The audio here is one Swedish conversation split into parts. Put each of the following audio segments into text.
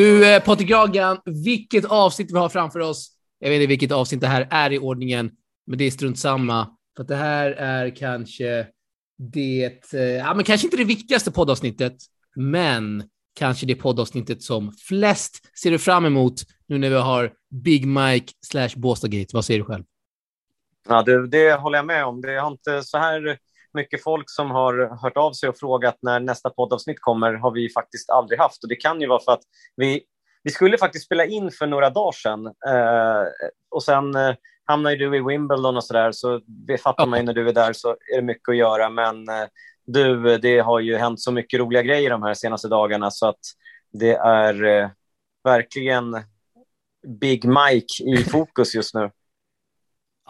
Du, eh, Patrik Jagan, vilket avsnitt vi har framför oss. Jag vet inte vilket avsnitt det här är i ordningen, men det är strunt samma. För att det här är kanske det, eh, ja, men kanske inte det viktigaste poddavsnittet, men kanske det poddavsnittet som flest ser fram emot nu när vi har Big Mike slash Båstadgate. Vad säger du själv? Ja, det, det håller jag med om. Det har inte så här mycket folk som har hört av sig och frågat när nästa poddavsnitt kommer har vi faktiskt aldrig haft. Och det kan ju vara för att vi, vi skulle faktiskt spela in för några dagar sedan eh, och sen eh, hamnar du i Wimbledon och så där, så det fattar man ju när du är där så är det mycket att göra. Men eh, du, det har ju hänt så mycket roliga grejer de här senaste dagarna så att det är eh, verkligen Big Mike i fokus just nu.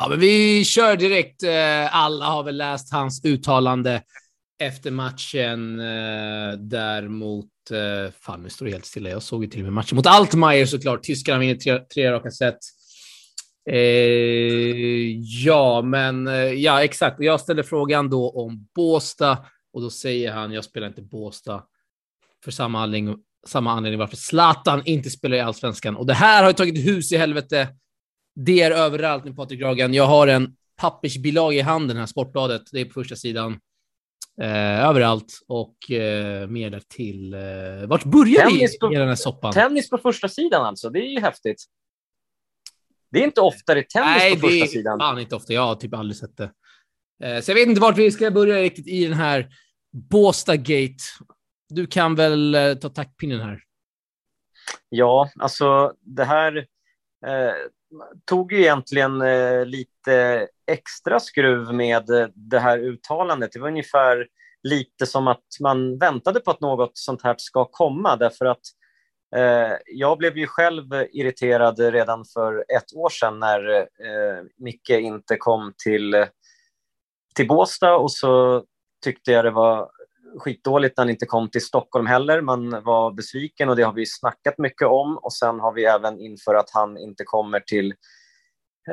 Ja, men vi kör direkt. Eh, alla har väl läst hans uttalande efter matchen eh, där mot... Eh, fan, nu står det helt stilla. Jag såg ju till och med matchen mot Altmaier såklart. Tyskarna vinner tre, tre raka set. ja, men ja, exakt. Jag ställer frågan då om Båsta och då säger han jag spelar inte Båsta för samma anledning, samma anledning varför Zlatan inte spelar i allsvenskan. Och det här har ju tagit hus i helvete det är överallt nu, Patrik Ragan. Jag har en pappersbilaga i handen här, Sportbladet. Det är på första sidan. Eh, överallt och eh, mer där till. Eh, vart börjar tennis vi i den här soppan? Tennis på första sidan alltså. Det är ju häftigt. Det är inte ofta det är tennis Nej, på första sidan. Nej, det är inte ofta. Jag har typ aldrig sett det. Eh, så jag vet inte vart vi ska börja riktigt i den här Båstad Gate. Du kan väl eh, ta taktpinnen här. Ja, alltså det här eh, tog ju egentligen eh, lite extra skruv med eh, det här uttalandet. Det var ungefär lite som att man väntade på att något sånt här ska komma därför att eh, jag blev ju själv irriterad redan för ett år sedan när eh, Micke inte kom till, eh, till Båstad och så tyckte jag det var skitdåligt när han inte kom till Stockholm heller. Man var besviken och det har vi snackat mycket om. Och sen har vi även inför att han inte kommer till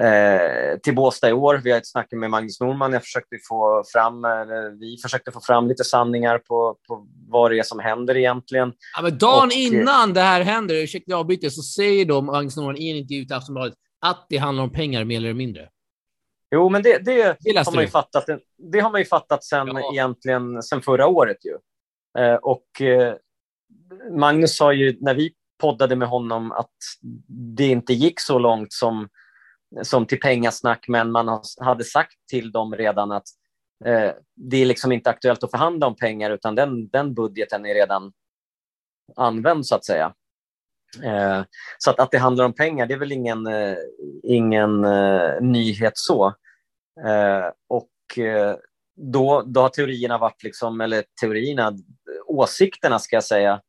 eh, till Båstad i år. Vi har ett snack med Magnus Norman. Jag försökte få fram, eller vi försökte få fram lite sanningar på, på vad det är som händer egentligen. Ja, men dagen och, innan det här händer, ursäkta avbryter, så säger då Magnus Norman i en intervju till Aftonbladet att det handlar om pengar mer eller mindre. Jo, men det, det, det har man ju fattat. Det har man ju fattat sen ja. egentligen sen förra året ju. Eh, och eh, Magnus sa ju när vi poddade med honom att det inte gick så långt som, som till pengasnack, men man hade sagt till dem redan att eh, det är liksom inte aktuellt att förhandla om pengar, utan den, den budgeten är redan använd så att säga. Eh, så att, att det handlar om pengar, det är väl ingen, eh, ingen eh, nyhet så. Eh, och eh, då, då har teorierna varit, liksom, eller teorierna, åsikterna ska jag säga,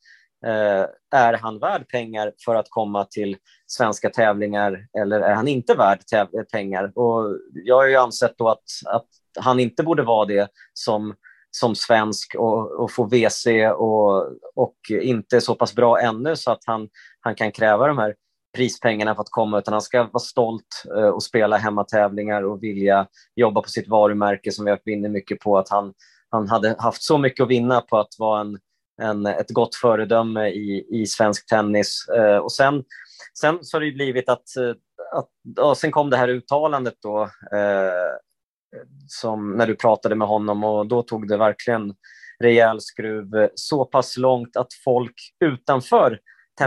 eh, är han värd pengar för att komma till svenska tävlingar eller är han inte värd pengar? Och jag har ju ansett då att, att han inte borde vara det som som svensk och, och få WC och, och inte så pass bra ännu så att han, han kan kräva de här prispengarna för att komma, utan han ska vara stolt eh, och spela hemmatävlingar och vilja jobba på sitt varumärke som vi vinner mycket på. Att han, han hade haft så mycket att vinna på att vara en, en, ett gott föredöme i, i svensk tennis. Eh, och sen, sen så har det blivit att, eh, att ja, sen kom det här uttalandet då som när du pratade med honom och då tog det verkligen rejäl skruv så pass långt att folk utanför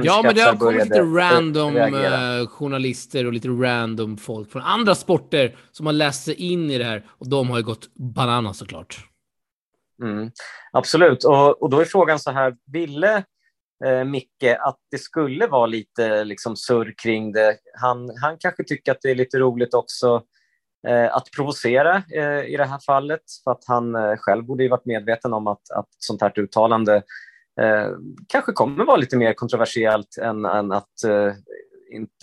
Ja, men det har kommit lite random uh, journalister och lite random folk från andra sporter som har läst sig in i det här och de har ju gått bananas såklart. Mm, absolut, och, och då är frågan så här, ville eh, Micke att det skulle vara lite liksom, surr kring det? Han, han kanske tycker att det är lite roligt också Eh, att provocera eh, i det här fallet för att han eh, själv borde ju varit medveten om att, att sånt här uttalande kanske kommer vara lite mer kontroversiellt än, än att,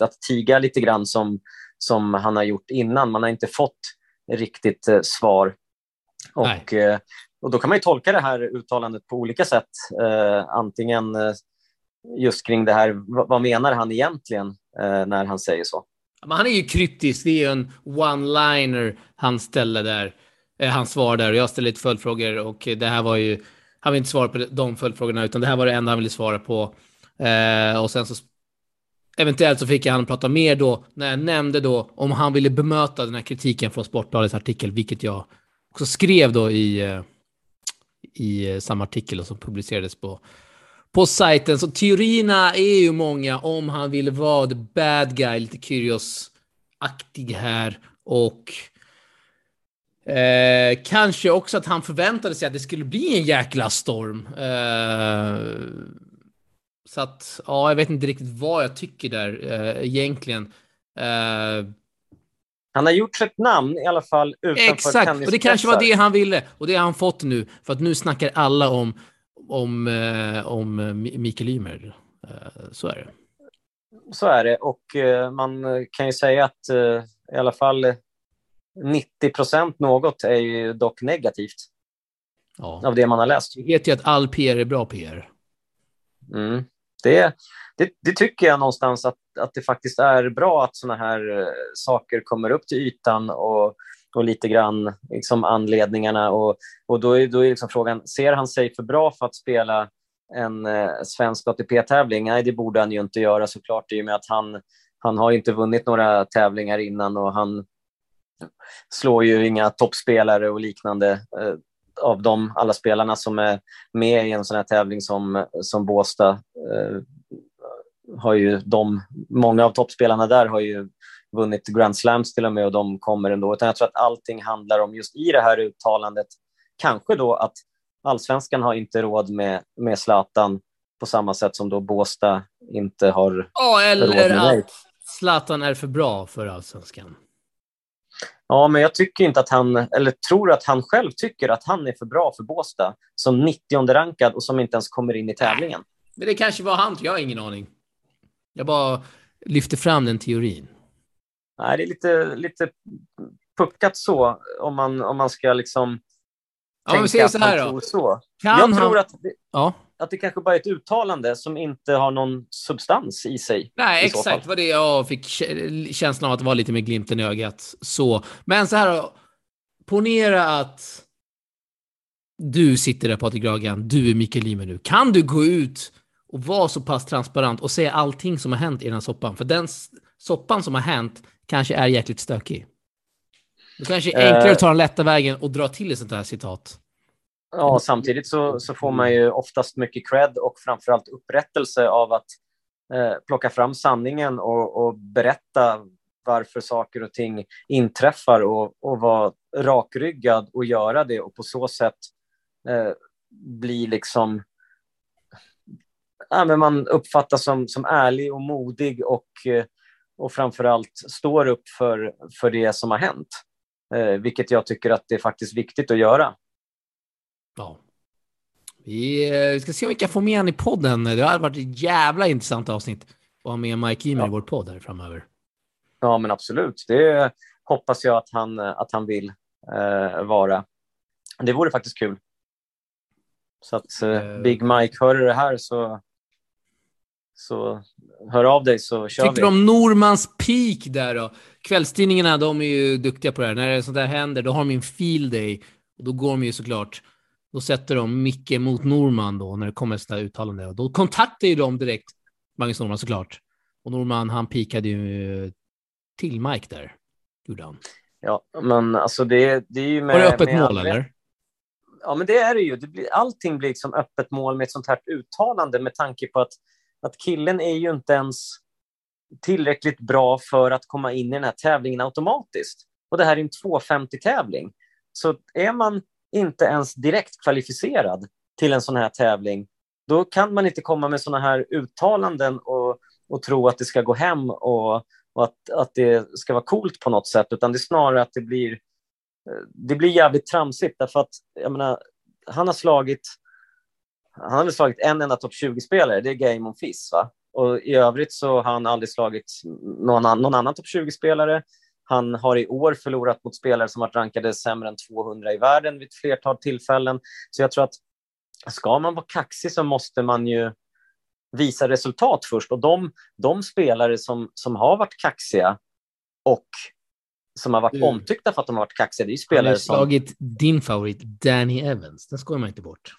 att tiga lite grann som, som han har gjort innan. Man har inte fått riktigt svar. Och, och Då kan man ju tolka det här uttalandet på olika sätt. antingen just kring det här, vad menar han egentligen när han säger så? Men han är ju kryptisk. Det är ju en one-liner han ställer där. Eh, han svarar där och jag ställer lite följdfrågor och det här var ju, han vill inte svara på de följdfrågorna utan det här var det enda han ville svara på. Eh, och sen så eventuellt så fick jag han prata mer då när jag nämnde då om han ville bemöta den här kritiken från Sportbladets artikel, vilket jag också skrev då i, eh, i eh, samma artikel som publicerades på, på sajten. Så teorierna är ju många om han ville vara the bad guy, lite Kyrgios-aktig här och Eh, kanske också att han förväntade sig att det skulle bli en jäkla storm. Eh, så att, ja, jag vet inte riktigt vad jag tycker där eh, egentligen. Eh, han har gjort sitt namn i alla fall utanför Exakt, och det kanske var det han ville. Och det har han fått nu. För att nu snackar alla om, om, eh, om Mikael Ymer. Eh, så är det. Så är det. Och eh, man kan ju säga att i alla fall 90 procent något är ju dock negativt. Ja. Av det man har läst. Vi vet ju att all PR är bra PR. Mm. Det, det, det, tycker jag någonstans att, att det faktiskt är bra att såna här saker kommer upp till ytan och, och lite grann liksom anledningarna. Och, och då är, då är liksom frågan, ser han sig för bra för att spela en eh, svensk ATP-tävling? Nej, det borde han ju inte göra såklart i och med att han, han har inte vunnit några tävlingar innan och han slår ju inga toppspelare och liknande eh, av de alla spelarna som är med i en sån här tävling som, som Båstad eh, har ju de, många av toppspelarna där har ju vunnit Grand Slams till och med och de kommer ändå. Utan jag tror att allting handlar om just i det här uttalandet, kanske då att allsvenskan har inte råd med, med Zlatan på samma sätt som då Båstad inte har ja, eller råd med att Zlatan är för bra för allsvenskan. Ja, men jag tycker inte att han, eller tror att han själv tycker att han är för bra för Båstad som 90 rankad och som inte ens kommer in i tävlingen. Men det kanske var han, jag har ingen aning. Jag bara lyfter fram den teorin. Nej, det är lite, lite puckat så, om man, om man ska liksom ja, tänka här att då. så. Kan jag tror att det, ja. att det kanske bara är ett uttalande som inte har någon substans i sig. Nej, i exakt. var det jag fick känslan av att det var lite med glimten i ögat. Så. Men så här då. Ponera att du sitter där Patrik Gragan, du är Mikael Ymer nu. Kan du gå ut och vara så pass transparent och säga allting som har hänt i den här soppan. För den soppan som har hänt kanske är jäkligt stökig. Det kanske är enklare att ta den lätta vägen och dra till ett sånt här citat. Ja, samtidigt så, så får man ju oftast mycket cred och framförallt upprättelse av att eh, plocka fram sanningen och, och, berätta varför saker och ting inträffar och, och vara rakryggad och göra det och på så sätt eh, bli liksom ja, men man uppfattas som, som ärlig och modig och, eh, och framförallt står upp för, för det som har hänt. Eh, vilket jag tycker att det är faktiskt viktigt att göra. Ja. Vi, eh, vi ska se om vi kan få med honom i podden. Det har varit ett jävla intressant avsnitt att ha med Mike Ymer ja. i vår podd här framöver. Ja, men absolut. Det hoppas jag att han, att han vill eh, vara. Det vore faktiskt kul. Så att eh, Big Mike, hör du det här så så hör av dig så kör Tycker vi. Tycker du om Normans Peak där då? Kvällstidningarna, de är ju duktiga på det här. När sånt där händer, då har de en field day. Och då går de ju såklart, då sätter de Micke mot Norman då, när det kommer där uttalande. Och då kontaktar ju de direkt Magnus Norman såklart. Och Norman, han pikade ju till Mike där, gjorde han. Ja, men alltså det, det är ju med... Var det öppet mål, eller? Ja, men det är det ju. Det blir, allting blir liksom öppet mål med ett sånt här uttalande med tanke på att att killen är ju inte ens tillräckligt bra för att komma in i den här tävlingen automatiskt. Och det här är en 250-tävling. Så är man inte ens direkt kvalificerad till en sån här tävling, då kan man inte komma med såna här uttalanden och, och tro att det ska gå hem och, och att, att det ska vara coolt på något sätt, utan det är snarare att det blir, eh, det blir jävligt tramsigt. Därför att, jag menar, han har slagit han har väl slagit en enda topp 20-spelare, det är Game on Fizz. Va? Och I övrigt så har han aldrig slagit någon, an någon annan topp 20-spelare. Han har i år förlorat mot spelare som varit rankade sämre än 200 i världen vid ett flertal tillfällen. Så jag tror att ska man vara kaxig så måste man ju visa resultat först. Och de, de spelare som, som har varit kaxiga och som har varit mm. omtyckta för att de har varit kaxiga, det är spelare som... Han har slagit din favorit Danny Evans, den skojar man inte bort.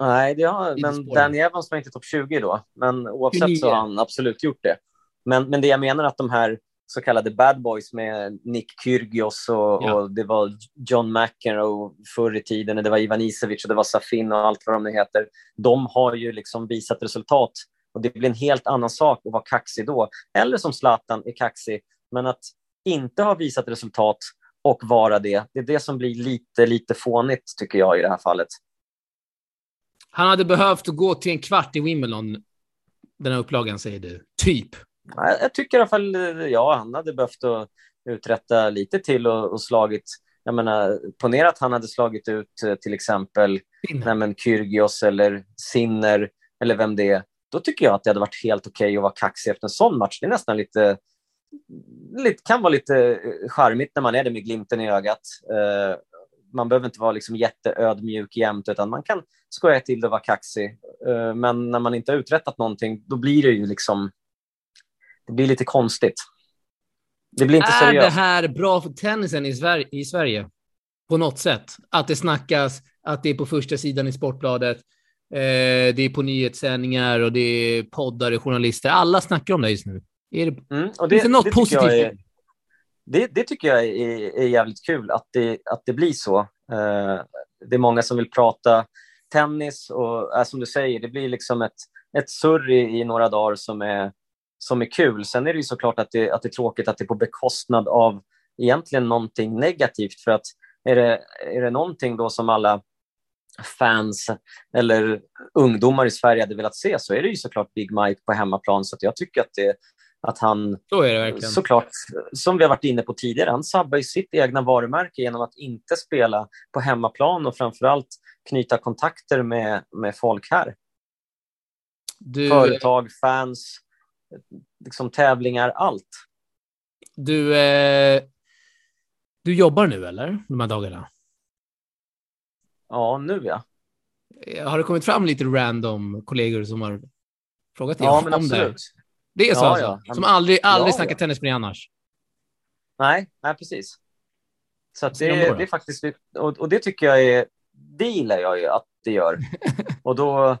Nej, det har, men Danny Evans var inte topp 20 då. Men oavsett så har han absolut gjort det. Men, men det jag menar att de här så kallade bad boys med Nick Kyrgios och, ja. och det var John McEnroe förr i tiden, och det var Ivan Isevic och det var Safin och allt vad de nu heter. De har ju liksom visat resultat och det blir en helt annan sak att vara kaxig då. Eller som Zlatan är kaxig, men att inte ha visat resultat och vara det, det är det som blir lite, lite fånigt tycker jag i det här fallet. Han hade behövt gå till en kvart i Wimbledon, den här upplagan säger du. Typ. Jag tycker i alla fall, ja, han hade behövt att uträtta lite till och, och slagit jag menar, ponera att han hade slagit ut eh, till exempel Kyrgios eller Sinner eller vem det är. Då tycker jag att det hade varit helt okej okay att vara kaxig efter en sån match. Det är nästan lite, lite, kan vara lite eh, charmigt när man är det med glimten i ögat. Uh, man behöver inte vara liksom jätteödmjuk jämt, utan man kan skoja till det och vara kaxig. Uh, men när man inte har uträttat någonting, då blir det ju liksom det blir lite konstigt. Det blir inte är seriöst. Är det här bra för tennisen i Sverige, i Sverige? På något sätt? Att det snackas, att det är på första sidan i Sportbladet, eh, det är på nyhetssändningar och det är poddar och journalister. Alla snackar om det just nu. Är det, mm, och det, finns det något det positivt? Det, det, tycker jag är, är, jävligt kul, att det, att det blir så. Eh, det är många som vill prata tennis och äh, som du säger, det blir liksom ett, ett surr i, i några dagar som är som är kul. Sen är det ju såklart att det, att det är tråkigt att det är på bekostnad av egentligen någonting negativt. För att är det, är det någonting då som alla fans eller ungdomar i Sverige hade velat se så är det ju såklart Big Mike på hemmaplan. Så jag tycker att, det, att han, så är det verkligen. såklart, som vi har varit inne på tidigare, han sabbar ju sitt egna varumärke genom att inte spela på hemmaplan och framförallt knyta kontakter med, med folk här. Du... Företag, fans, liksom tävlingar, allt. Du, eh, du jobbar nu eller, de här dagarna? Ja, nu ja. Eh, har det kommit fram lite random kollegor som har frågat dig ja, om absolut. det? Det är så ja, alltså? Ja. Som aldrig, aldrig ja, snackar ja. tennis med dig annars? Nej, nej precis. Så det, det, är faktiskt, och, och, det tycker jag är, det gillar jag ju att det gör. och då,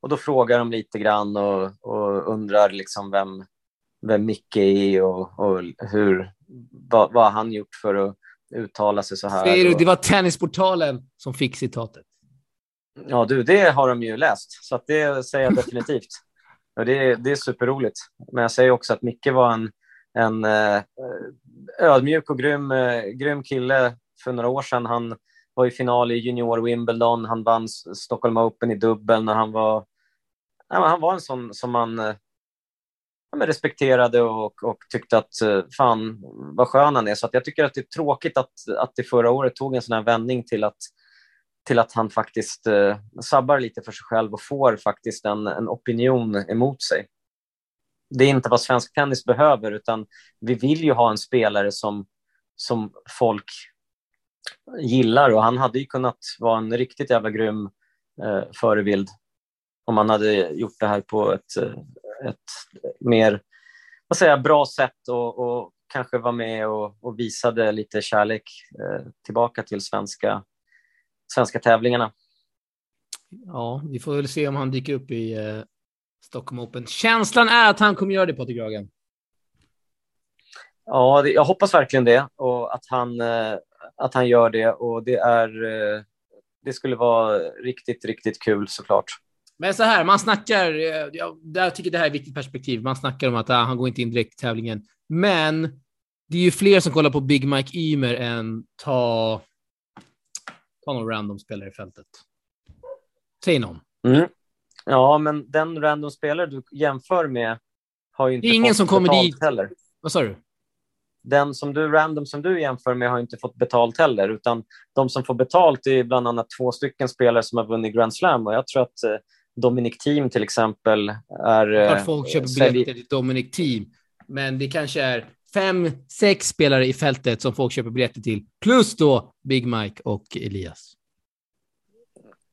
och då frågar de lite grann och, och undrar liksom vem, vem Micke är och, och hur, vad, vad han gjort för att uttala sig så här. Säger du, det var Tennisportalen som fick citatet? Ja, du, det har de ju läst, så det säger jag definitivt. Och det, det är superroligt. Men jag säger också att Micke var en, en eh, ödmjuk och grym, eh, grym kille för några år sedan. Han var i final i junior Wimbledon, han vann Stockholm Open i dubbel när han var han var en sån som man eh, respekterade och, och, tyckte att eh, fan vad skön han är. Så att jag tycker att det är tråkigt att, att det förra året tog en sån här vändning till att, till att han faktiskt eh, sabbar lite för sig själv och får faktiskt en, en opinion emot sig. Det är inte vad svensk tennis behöver, utan vi vill ju ha en spelare som, som folk gillar och han hade ju kunnat vara en riktigt jävla grym eh, förebild om han hade gjort det här på ett, eh, ett mer vad säger, bra sätt och, och kanske var med och, och visade lite kärlek eh, tillbaka till svenska, svenska tävlingarna. Ja, vi får väl se om han dyker upp i eh, Stockholm Open. Känslan är att han kommer göra det, Patrik Ragen. Ja, det, jag hoppas verkligen det och att han, eh, att han gör det och det är eh, det skulle vara riktigt, riktigt kul såklart. Men så här, man snackar, eh, jag, jag tycker det här är ett viktigt perspektiv. Man snackar om att ah, han går inte in direkt i tävlingen. Men det är ju fler som kollar på Big Mike Ymer än ta, ta någon random spelare i fältet. Säg någon. Mm. Ja, men den random spelare du jämför med har ju inte det är ingen fått som kommer dit. heller. Vad sa du? Den som du, random som du jämför med har inte fått betalt heller, utan de som får betalt är bland annat två stycken spelare som har vunnit Grand Slam och jag tror att eh, Dominic Team till exempel är... Klart eh, folk köper biljetter till Dominic Team, men det kanske är fem, sex spelare i fältet som folk köper biljetter till, plus då Big Mike och Elias.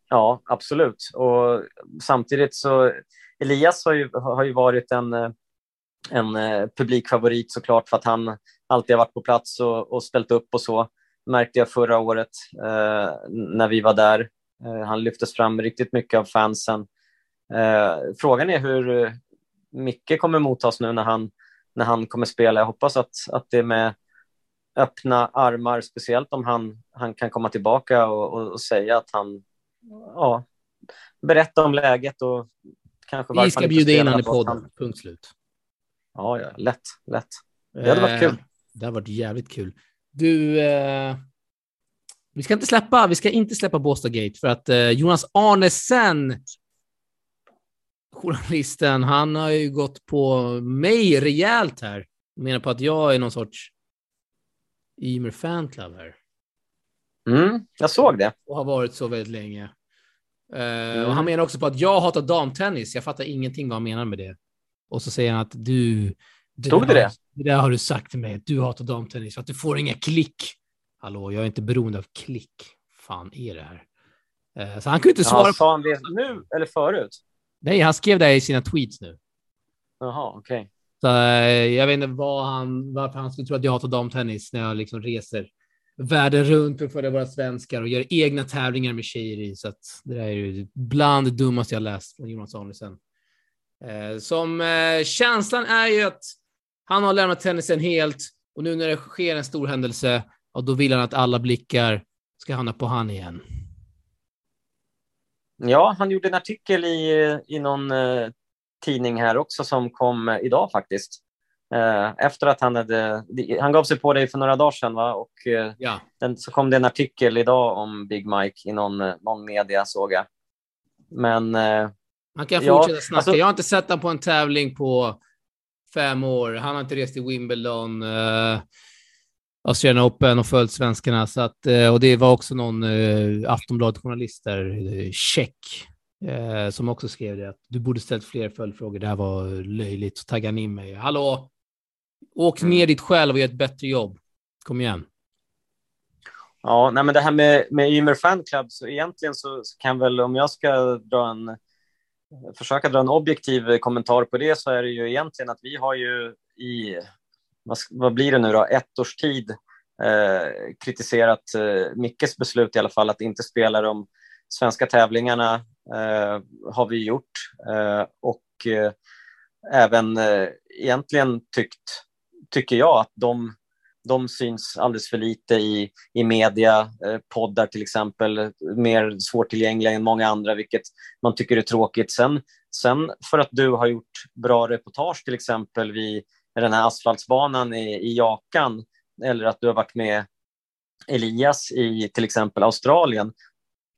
Ja, absolut. Och samtidigt så, Elias har ju, har ju varit en, en eh, publikfavorit såklart för att han alltid har varit på plats och, och ställt upp och så. märkte jag förra året eh, när vi var där Eh, han lyftes fram riktigt mycket av fansen. Eh, frågan är hur Micke kommer mottas nu när han, när han kommer spela. Jag hoppas att, att det är med öppna armar, speciellt om han, han kan komma tillbaka och, och, och säga att han ja, berätta om läget och kanske Vi ska bjuda in honom i podden, punkt slut. Ja, ja, lätt, lätt. Det hade varit kul. Eh, det hade varit jävligt kul. Du, eh, vi ska inte släppa, vi ska inte släppa Båstad Gate för att eh, Jonas Arnesen, journalisten, han har ju gått på mig rejält här. Menar på att jag är någon sorts Ymer fanclub här. Mm, jag såg det. Och har varit så väldigt länge. Uh, mm. och han menar också på att jag hatar damtennis. Jag fattar ingenting vad han menar med det. Och så säger han att du... Det det? Det där har du sagt till mig, att du hatar damtennis, att du får inga klick. Hallå, jag är inte beroende av klick. fan är det här? Uh, så han kunde inte svara. Ja, sa han det nu eller förut? Nej, han skrev det i sina tweets nu. Jaha, okej. Okay. Så uh, jag vet inte vad han, varför han skulle tro att jag hatar damtennis när jag liksom reser världen runt att följa våra svenskar och gör egna tävlingar med tjejer i. Så att det där är ju bland det dummaste jag läst från Jonas Samuelsson. Eh, som eh, känslan är ju att han har lämnat tennisen helt och nu när det sker en stor händelse, ja, då vill han att alla blickar ska hamna på han igen. Ja, han gjorde en artikel i, i någon eh, tidning här också som kom eh, idag faktiskt. Eh, efter att han hade... Han gav sig på dig för några dagar sedan, va? Och eh, ja. den, så kom det en artikel idag om Big Mike i någon, någon media, såg jag. Men... Han kan ja, fortsätta snacka. Alltså, jag har inte sett honom på en tävling på fem år. Han har inte rest till Wimbledon, Australian Open och följt svenskarna. Så att, uh, och det var också någon uh, Aftonbladet-journalist där, uh, Check, uh, som också skrev det. Att du borde ställt fler följdfrågor. Det här var löjligt. Så taggade han in mig. Hallå, Åk ner dit själv och gör ett bättre jobb. Kom igen. Ja, nej, men det här med, med Ymer Fan Club, så egentligen så, så, kan väl, om jag ska dra en, försöka dra en objektiv kommentar på det, så är det ju egentligen att vi har ju i, vad, vad blir det nu då, ett års tid eh, kritiserat eh, Mickes beslut i alla fall att inte spela de svenska tävlingarna, eh, har vi gjort. Eh, och eh, även eh, egentligen tyckt tycker jag att de, de syns alldeles för lite i, i media, eh, poddar till exempel, mer svårtillgängliga än många andra, vilket man tycker är tråkigt. Sen, sen för att du har gjort bra reportage till exempel vid den här asfaltsbanan i, i Jakan, eller att du har varit med Elias i till exempel Australien,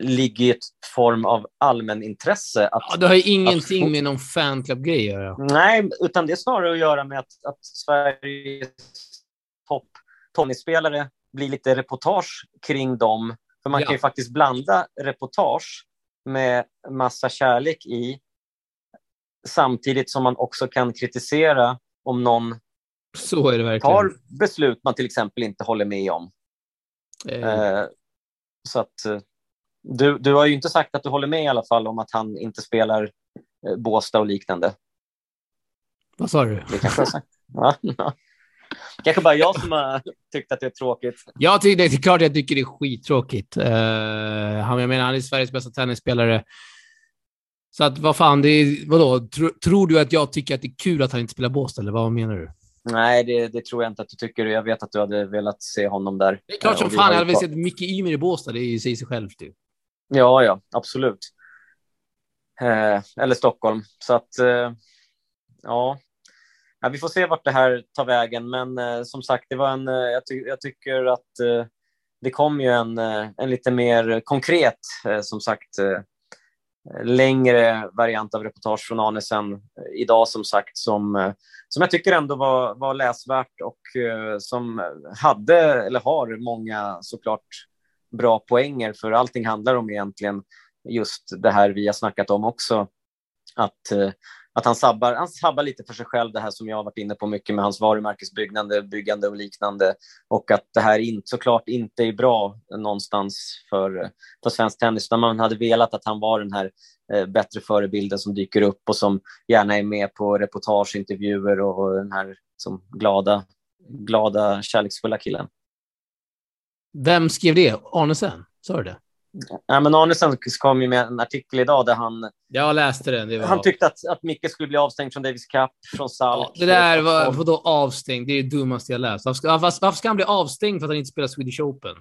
ligger i ett form av allmänintresse. Att, ja, det har ju ingenting att, med någon fanclub-grej att göra. Nej, utan det är snarare att göra med att, att Sveriges topp tennisspelare blir lite reportage kring dem. För man ja. kan ju faktiskt blanda reportage med massa kärlek i samtidigt som man också kan kritisera om någon Så är det verkligen. tar beslut man till exempel inte håller med om. Eh. Eh, så att eh, du, du har ju inte sagt att du håller med i alla fall om att han inte spelar eh, Båstad och liknande. Vad sa du? Det kanske sagt. Ja, ja. Kanske bara jag som har tyckt att det är tråkigt. Jag tycker det är klart jag tycker det är skittråkigt. Uh, han, jag menar, han är Sveriges bästa tennisspelare. Så att vad fan, det är, vadå? Tro, tror du att jag tycker att det är kul att han inte spelar Båstad, eller vad menar du? Nej, det, det, tror jag inte att du tycker. Jag vet att du hade velat se honom där. Det är klart som fan jag hade velat se Micke Ymer i Båstad. Det är ju sig självt. Typ. Ja, ja, absolut. Eh, eller Stockholm. Så att, eh, ja. ja. Vi får se vart det här tar vägen. Men eh, som sagt, det var en, eh, jag, ty jag tycker att eh, det kom ju en, eh, en lite mer konkret, som sagt, längre variant av reportage från Arnesen eh, idag, som sagt, som, eh, som jag tycker ändå var, var läsvärt och eh, som hade, eller har, många såklart bra poänger, för allting handlar om egentligen just det här vi har snackat om också. Att, att han, sabbar, han sabbar lite för sig själv, det här som jag har varit inne på mycket med hans varumärkesbyggande byggande och liknande. Och att det här in, såklart inte är bra någonstans för, för svensk tennis. Utan man hade velat att han var den här eh, bättre förebilden som dyker upp och som gärna är med på reportageintervjuer och, och den här som glada, glada, kärleksfulla killen. Vem skrev det? Arnesen? Sa du det? Ja, men Arnesen kom ju med en artikel idag där han... Jag läste den. Var... Han tyckte att, att Micke skulle bli avstängd från Davis Cup, från Salk. Ja, det där var vadå avstängd? Det är det dummaste jag läst. Varför ska, varför ska han bli avstängd för att han inte spelar Swedish Open?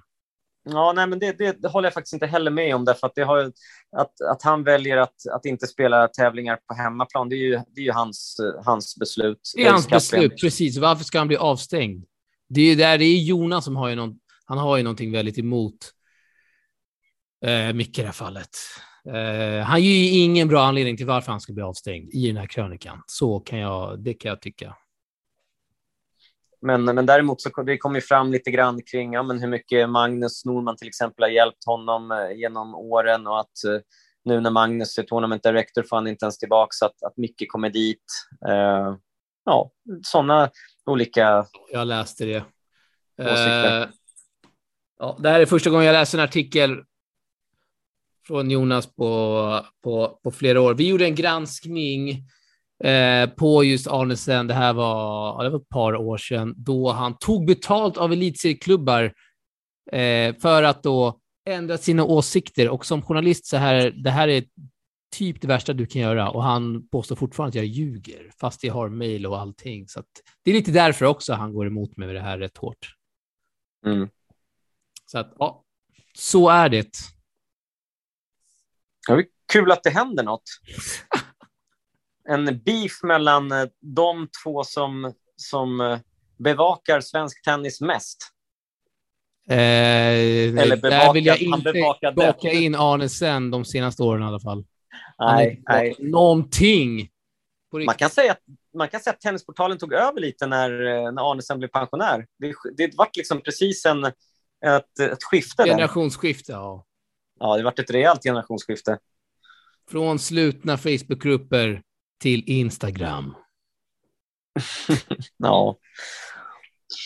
Ja, nej, men det, det, det, håller jag faktiskt inte heller med om. Därför att, det har, att, att han väljer att, att inte spela tävlingar på hemmaplan, det är ju, det är ju hans, hans beslut. Det är hans beslut, precis. Varför ska han bli avstängd? Det är, där, det är Jonas som har ju, någon, han har ju någonting väldigt emot eh, Micke i det här fallet. Eh, han ger ju ingen bra anledning till varför han ska bli avstängd i den här krönikan. Så kan jag, det kan jag tycka. Men, men däremot så det kom ju fram lite grann kring ja, men hur mycket Magnus Norman till exempel har hjälpt honom eh, genom åren och att eh, nu när Magnus är tournament director får han inte ens tillbaka så att, att Micke kommer dit. Eh, ja, sådana olika Jag läste det. Eh, ja, det här är första gången jag läser en artikel från Jonas på, på, på flera år. Vi gjorde en granskning eh, på just Arnesen. Det här var, det var ett par år sedan då han tog betalt av elitserieklubbar eh, för att då ändra sina åsikter. Och som journalist så här, det här är typ det värsta du kan göra och han påstår fortfarande att jag ljuger fast jag har mejl och allting. Så det är lite därför också han går emot mig med det här rätt hårt. Mm. Så att, ja, så är det. Ja, kul att det händer något. En beef mellan eh, de två som, som eh, bevakar svensk tennis mest. Eh, Eller bevakar, där vill jag inte baka in Arne sen de senaste åren i alla fall. Nej, nej. Någonting. Man kan, säga att, man kan säga att Tennisportalen tog över lite när, eh, när Arnesen blev pensionär. Det, det var liksom precis en, ett, ett skifte. Generationsskifte, ja. Ja, det varit ett rejält generationsskifte. Från slutna Facebookgrupper till Instagram. ja.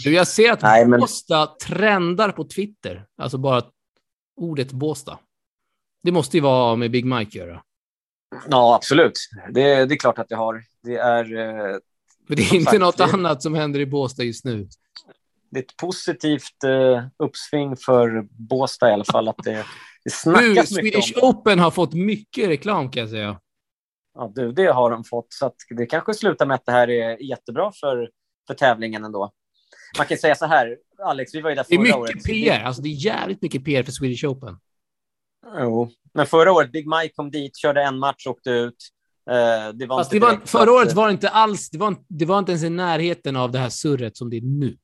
Du, jag ser att Nej, men... Båstad trendar på Twitter. Alltså bara ordet Båstad. Det måste ju vara med Big Mike göra. Ja, absolut. Det, det är klart att det har. Det är... Eh, Men det är inte sagt, något det... annat som händer i Båstad just nu det är ett positivt eh, uppsving för Båstad i alla fall. Att det, det snackas nu, mycket Swedish Open har fått mycket reklam kan jag säga. Ja, du, det har de fått. Så det kanske slutar med att det här är jättebra för, för tävlingen ändå. Man kan säga så här, Alex, vi var ju där förra året. Det är mycket året. PR, alltså det är jävligt mycket PR för Swedish Open. Jo, men förra året, Big Mike kom dit, körde en match, åkte ut. Eh, det var alltså, det var, förra året var det inte alls, det var, det var inte ens i närheten av det här surret som det är nu.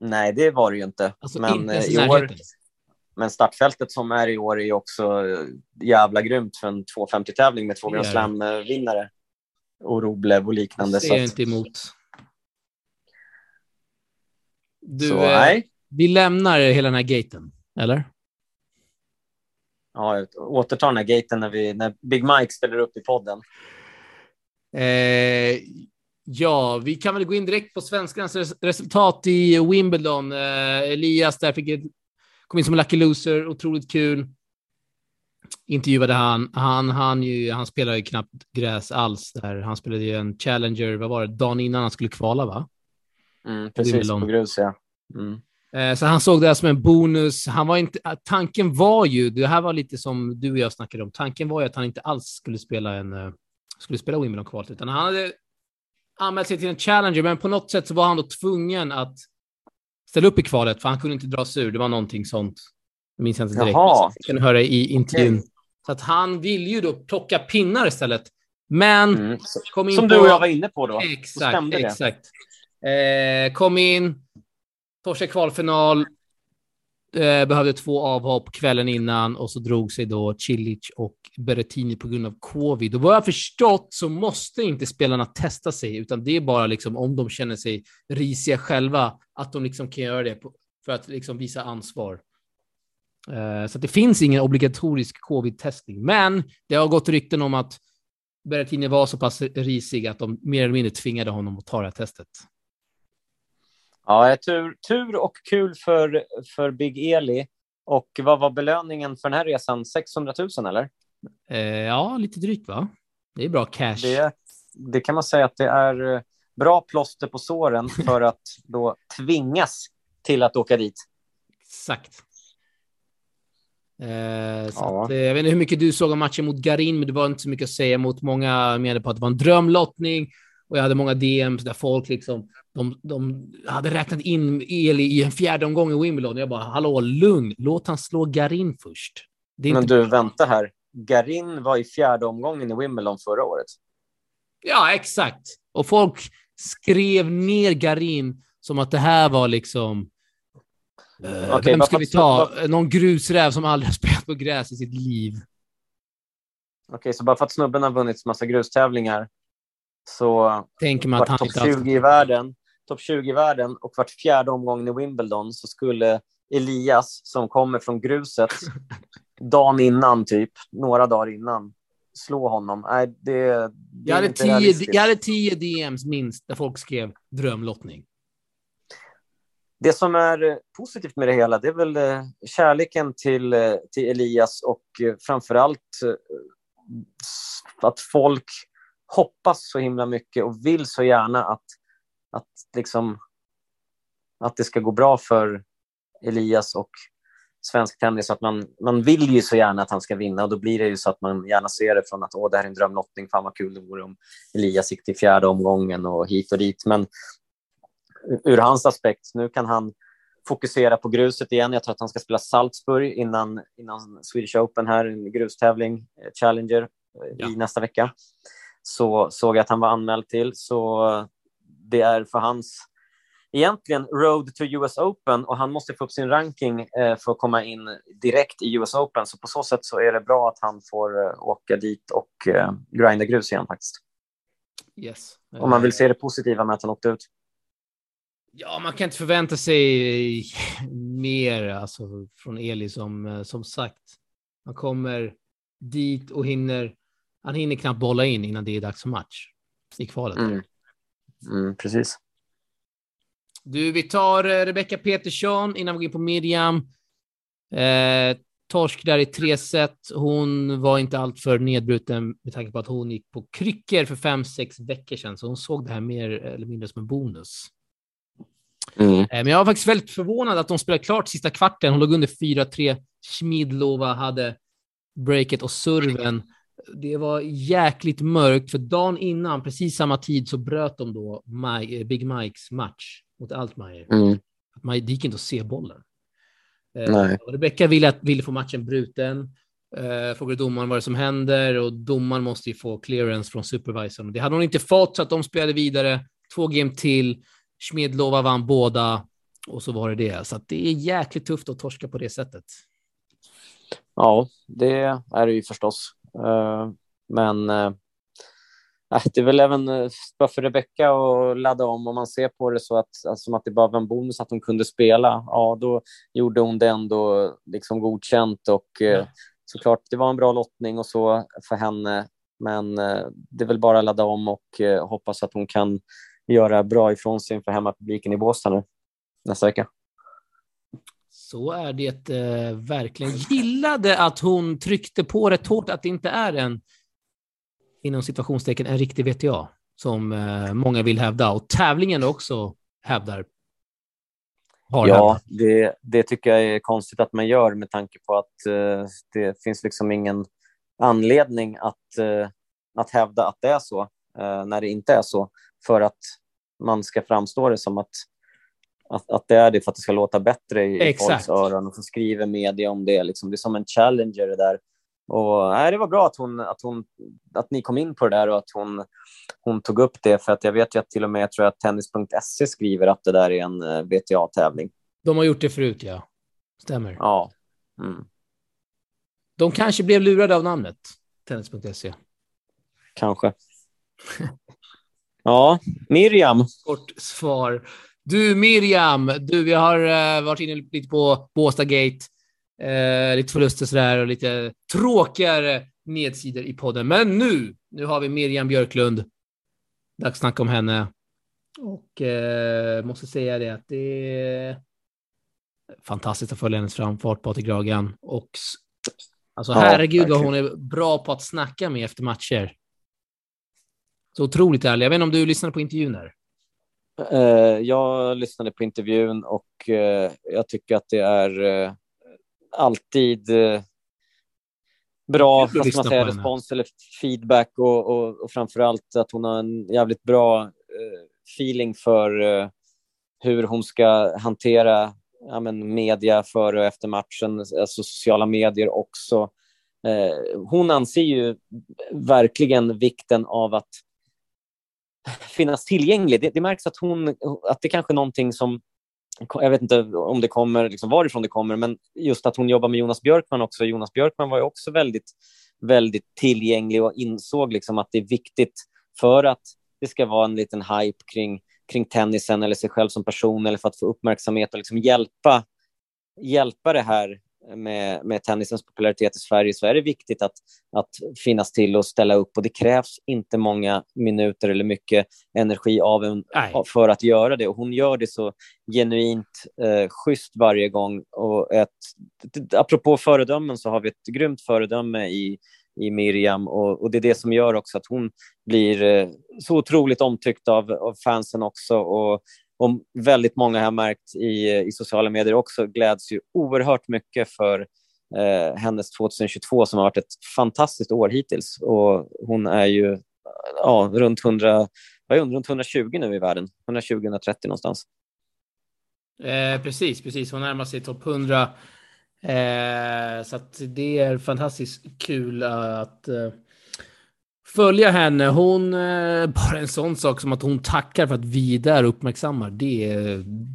Nej, det var det ju inte. Alltså, men inte i år, men startfältet som är i år är också jävla grymt för en 250-tävling med två Grand Slam-vinnare. Och Roblev och liknande. Det är jag inte emot. Du, så, eh. Vi lämnar hela den här gaten, eller? Ja, återtar den här gaten när, vi, när Big Mike ställer upp i podden. Eh, Ja, vi kan väl gå in direkt på svenskarnas resultat i Wimbledon. Eh, Elias där fick ett, kom in som lucky loser, otroligt kul. Intervjuade han. Han, han, ju, han spelade ju knappt gräs alls där. Han spelade ju en Challenger, vad var det, dagen innan han skulle kvala, va? Mm, precis, på grus, ja. Mm. Eh, så han såg det här som en bonus. Han var inte, tanken var ju, det här var lite som du och jag snackade om, tanken var ju att han inte alls skulle spela en eh, skulle spela Wimbledon-kvalet, utan han hade anmält sig till en Challenger, men på något sätt så var han då tvungen att ställa upp i kvalet, för han kunde inte dra sig ur. Det var någonting sånt. Jag minns inte direkt. Jaha. Jag kan höra i intervjun. Okay. Så att han ville ju då plocka pinnar istället. Men mm. kom in Som på... du och jag var inne på då. Exakt, exakt. Eh, kom in, torskade kvalfinal, eh, behövde två avhopp kvällen innan och så drog sig då Cilic och Berrettini på grund av covid. Och vad jag förstått så måste inte spelarna testa sig, utan det är bara liksom om de känner sig risiga själva, att de liksom kan göra det på, för att liksom visa ansvar. Eh, så det finns ingen obligatorisk covid-testning, men det har gått rykten om att Berrettini var så pass risig att de mer eller mindre tvingade honom att ta det här testet. Ja, tur, tur och kul för, för Big Eli. Och vad var belöningen för den här resan? 600 000 eller? Eh, ja, lite drygt va? Det är bra cash. Det, det kan man säga att det är eh, bra plåster på såren för att då tvingas till att åka dit. Exakt. Eh, så ja. att, eh, jag vet inte hur mycket du såg av matchen mot Garin, men det var inte så mycket att säga mot. Många menade på att det var en drömlottning och jag hade många DMs där folk liksom, de, de hade räknat in Eli i en fjärde omgång i Wimbledon. Jag bara, hallå, lugn, låt han slå Garin först. men du, vänta här. Garin var i fjärde omgången i Wimbledon förra året. Ja, exakt. Och folk skrev ner Garin som att det här var liksom... Uh, okay, vem ska vi ta? Någon grusräv som aldrig har spelat på gräs i sitt liv. Okej, okay, så bara för att snubben har vunnit massa grustävlingar så tänker man att han topp 20 i världen, topp 20 i världen och vart fjärde omgången i Wimbledon så skulle Elias som kommer från gruset dagen innan, typ några dagar innan, slå honom. Nej, det, det jag, hade tio, jag hade tio DMs minst där folk skrev drömlottning. Det som är positivt med det hela, det är väl eh, kärleken till, eh, till Elias och eh, framför allt att folk hoppas så himla mycket och vill så gärna att, att, liksom, att det ska gå bra för Elias och svensk tennis. Att man, man vill ju så gärna att han ska vinna och då blir det ju så att man gärna ser det från att Åh, det här är en drömlottning, fan vad kul det vore om Elias gick till fjärde omgången och hit och dit. Men ur hans aspekt, nu kan han fokusera på gruset igen. Jag tror att han ska spela Salzburg innan, innan Swedish Open här, en grustävling, eh, Challenger, eh, ja. i nästa vecka. Så såg jag att han var anmäld till, så det är för hans egentligen road to US Open och han måste få upp sin ranking eh, för att komma in direkt i US Open. Så på så sätt så är det bra att han får eh, åka dit och eh, grinda grus igen faktiskt. Yes. Om man vill se det positiva med att han åkte ut. Ja, man kan inte förvänta sig mer alltså, från Eli som, som sagt. Han kommer dit och hinner. Han hinner knappt bolla in innan det är dags för match i kvalet. Mm. Mm, precis. Du, vi tar eh, Rebecca Petersson innan vi går in på Miriam. Eh, torsk där i tre set. Hon var inte alltför nedbruten med tanke på att hon gick på kryckor för fem, sex veckor sedan, så hon såg det här mer eller mindre som en bonus. Mm. Eh, men jag var faktiskt väldigt förvånad att de spelade klart sista kvarten. Hon låg under 4-3. Schmidlova hade breaket och serven. Det var jäkligt mörkt, för dagen innan, precis samma tid, så bröt de då My, Big Mikes match mot Altmaier. Mm. Man, det gick inte att se bollen. Eh, Rebecka ville, ville få matchen bruten. Eh, frågade domaren vad det som händer och domaren måste ju få clearance från supervisorn. Det hade hon inte fått så att de spelade vidare. Två game till. Smedlova vann båda och så var det det. Så det är jäkligt tufft att torska på det sättet. Ja, det är det ju förstås. Uh, men uh, Äh, det är väl även eh, bara för Rebecka att ladda om. Om man ser på det så att, alltså, som att det bara var en bonus att hon kunde spela, ja, då gjorde hon det ändå liksom godkänt. Och eh, såklart, det var en bra lottning och så för henne. Men eh, det är väl bara att ladda om och eh, hoppas att hon kan göra bra ifrån sig inför hemmapubliken i Båstad nu nästa vecka. Så är det eh, verkligen. Gillade att hon tryckte på rätt hårt att det inte är en inom situationstecken en riktig VTA som eh, många vill hävda och tävlingen också hävdar. ja, det, det, tycker jag är konstigt att man gör med tanke på att eh, det finns liksom ingen anledning att, eh, att hävda att det är så eh, när det inte är så för att man ska framstå det som att att, att det är det för att det ska låta bättre i Exakt. folks öron och så skriver media om det. Liksom. Det är som en challenger det där. Och, nej, det var bra att, hon, att, hon, att ni kom in på det där och att hon, hon tog upp det. För att jag vet ju att till och med jag tror att Tennis.se skriver att det där är en uh, eh, VTA-tävling. De har gjort det förut, ja. Stämmer. Ja. Mm. De kanske blev lurade av namnet, Tennis.se. Kanske. ja, Miriam. Kort svar. Du, Miriam, du, vi har uh, varit inne lite på Båstad Gate. Eh, lite förluster sådär och lite tråkigare nedsidor i podden. Men nu, nu har vi Miriam Björklund. Dags att snacka om henne. Och eh, måste säga det att det är fantastiskt att följa hennes framfart, Patrik Ragan. Och alltså ja, herregud vad hon är bra på att snacka med efter matcher. Så otroligt ärlig. Jag vet inte om du lyssnade på intervjun där? Uh, jag lyssnade på intervjun och uh, jag tycker att det är uh, alltid eh, bra vad man säga, respons eller feedback och, och, och framförallt att hon har en jävligt bra eh, feeling för eh, hur hon ska hantera ja, men media före och efter matchen, alltså sociala medier också. Eh, hon anser ju verkligen vikten av att finnas tillgänglig. Det, det märks att, hon, att det kanske är någonting som jag vet inte om det kommer, liksom varifrån det kommer, men just att hon jobbar med Jonas Björkman också. Jonas Björkman var ju också väldigt, väldigt tillgänglig och insåg liksom att det är viktigt för att det ska vara en liten hype kring, kring tennisen eller sig själv som person eller för att få uppmärksamhet och liksom hjälpa, hjälpa det här med, med tennisens popularitet i Sverige så är det viktigt att, att finnas till och ställa upp. Och det krävs inte många minuter eller mycket energi av en för att göra det. Och hon gör det så genuint eh, schysst varje gång. Och ett, apropå föredömen så har vi ett grymt föredöme i i Miriam. Och, och, det är det som gör också att hon blir eh, så otroligt omtyckt av, av fansen också. Och och väldigt många har märkt i, i sociala medier också gläds ju oerhört mycket för eh, hennes 2022 som har varit ett fantastiskt år hittills. Och hon är ju ja, runt, 100, runt 120 nu i världen, 120-130 någonstans. Eh, precis, precis. Hon närmar sig topp 100. Eh, så det är fantastiskt kul att eh, följa henne. Hon, eh, bara en sån sak som att hon tackar för att vi där uppmärksammar. Det,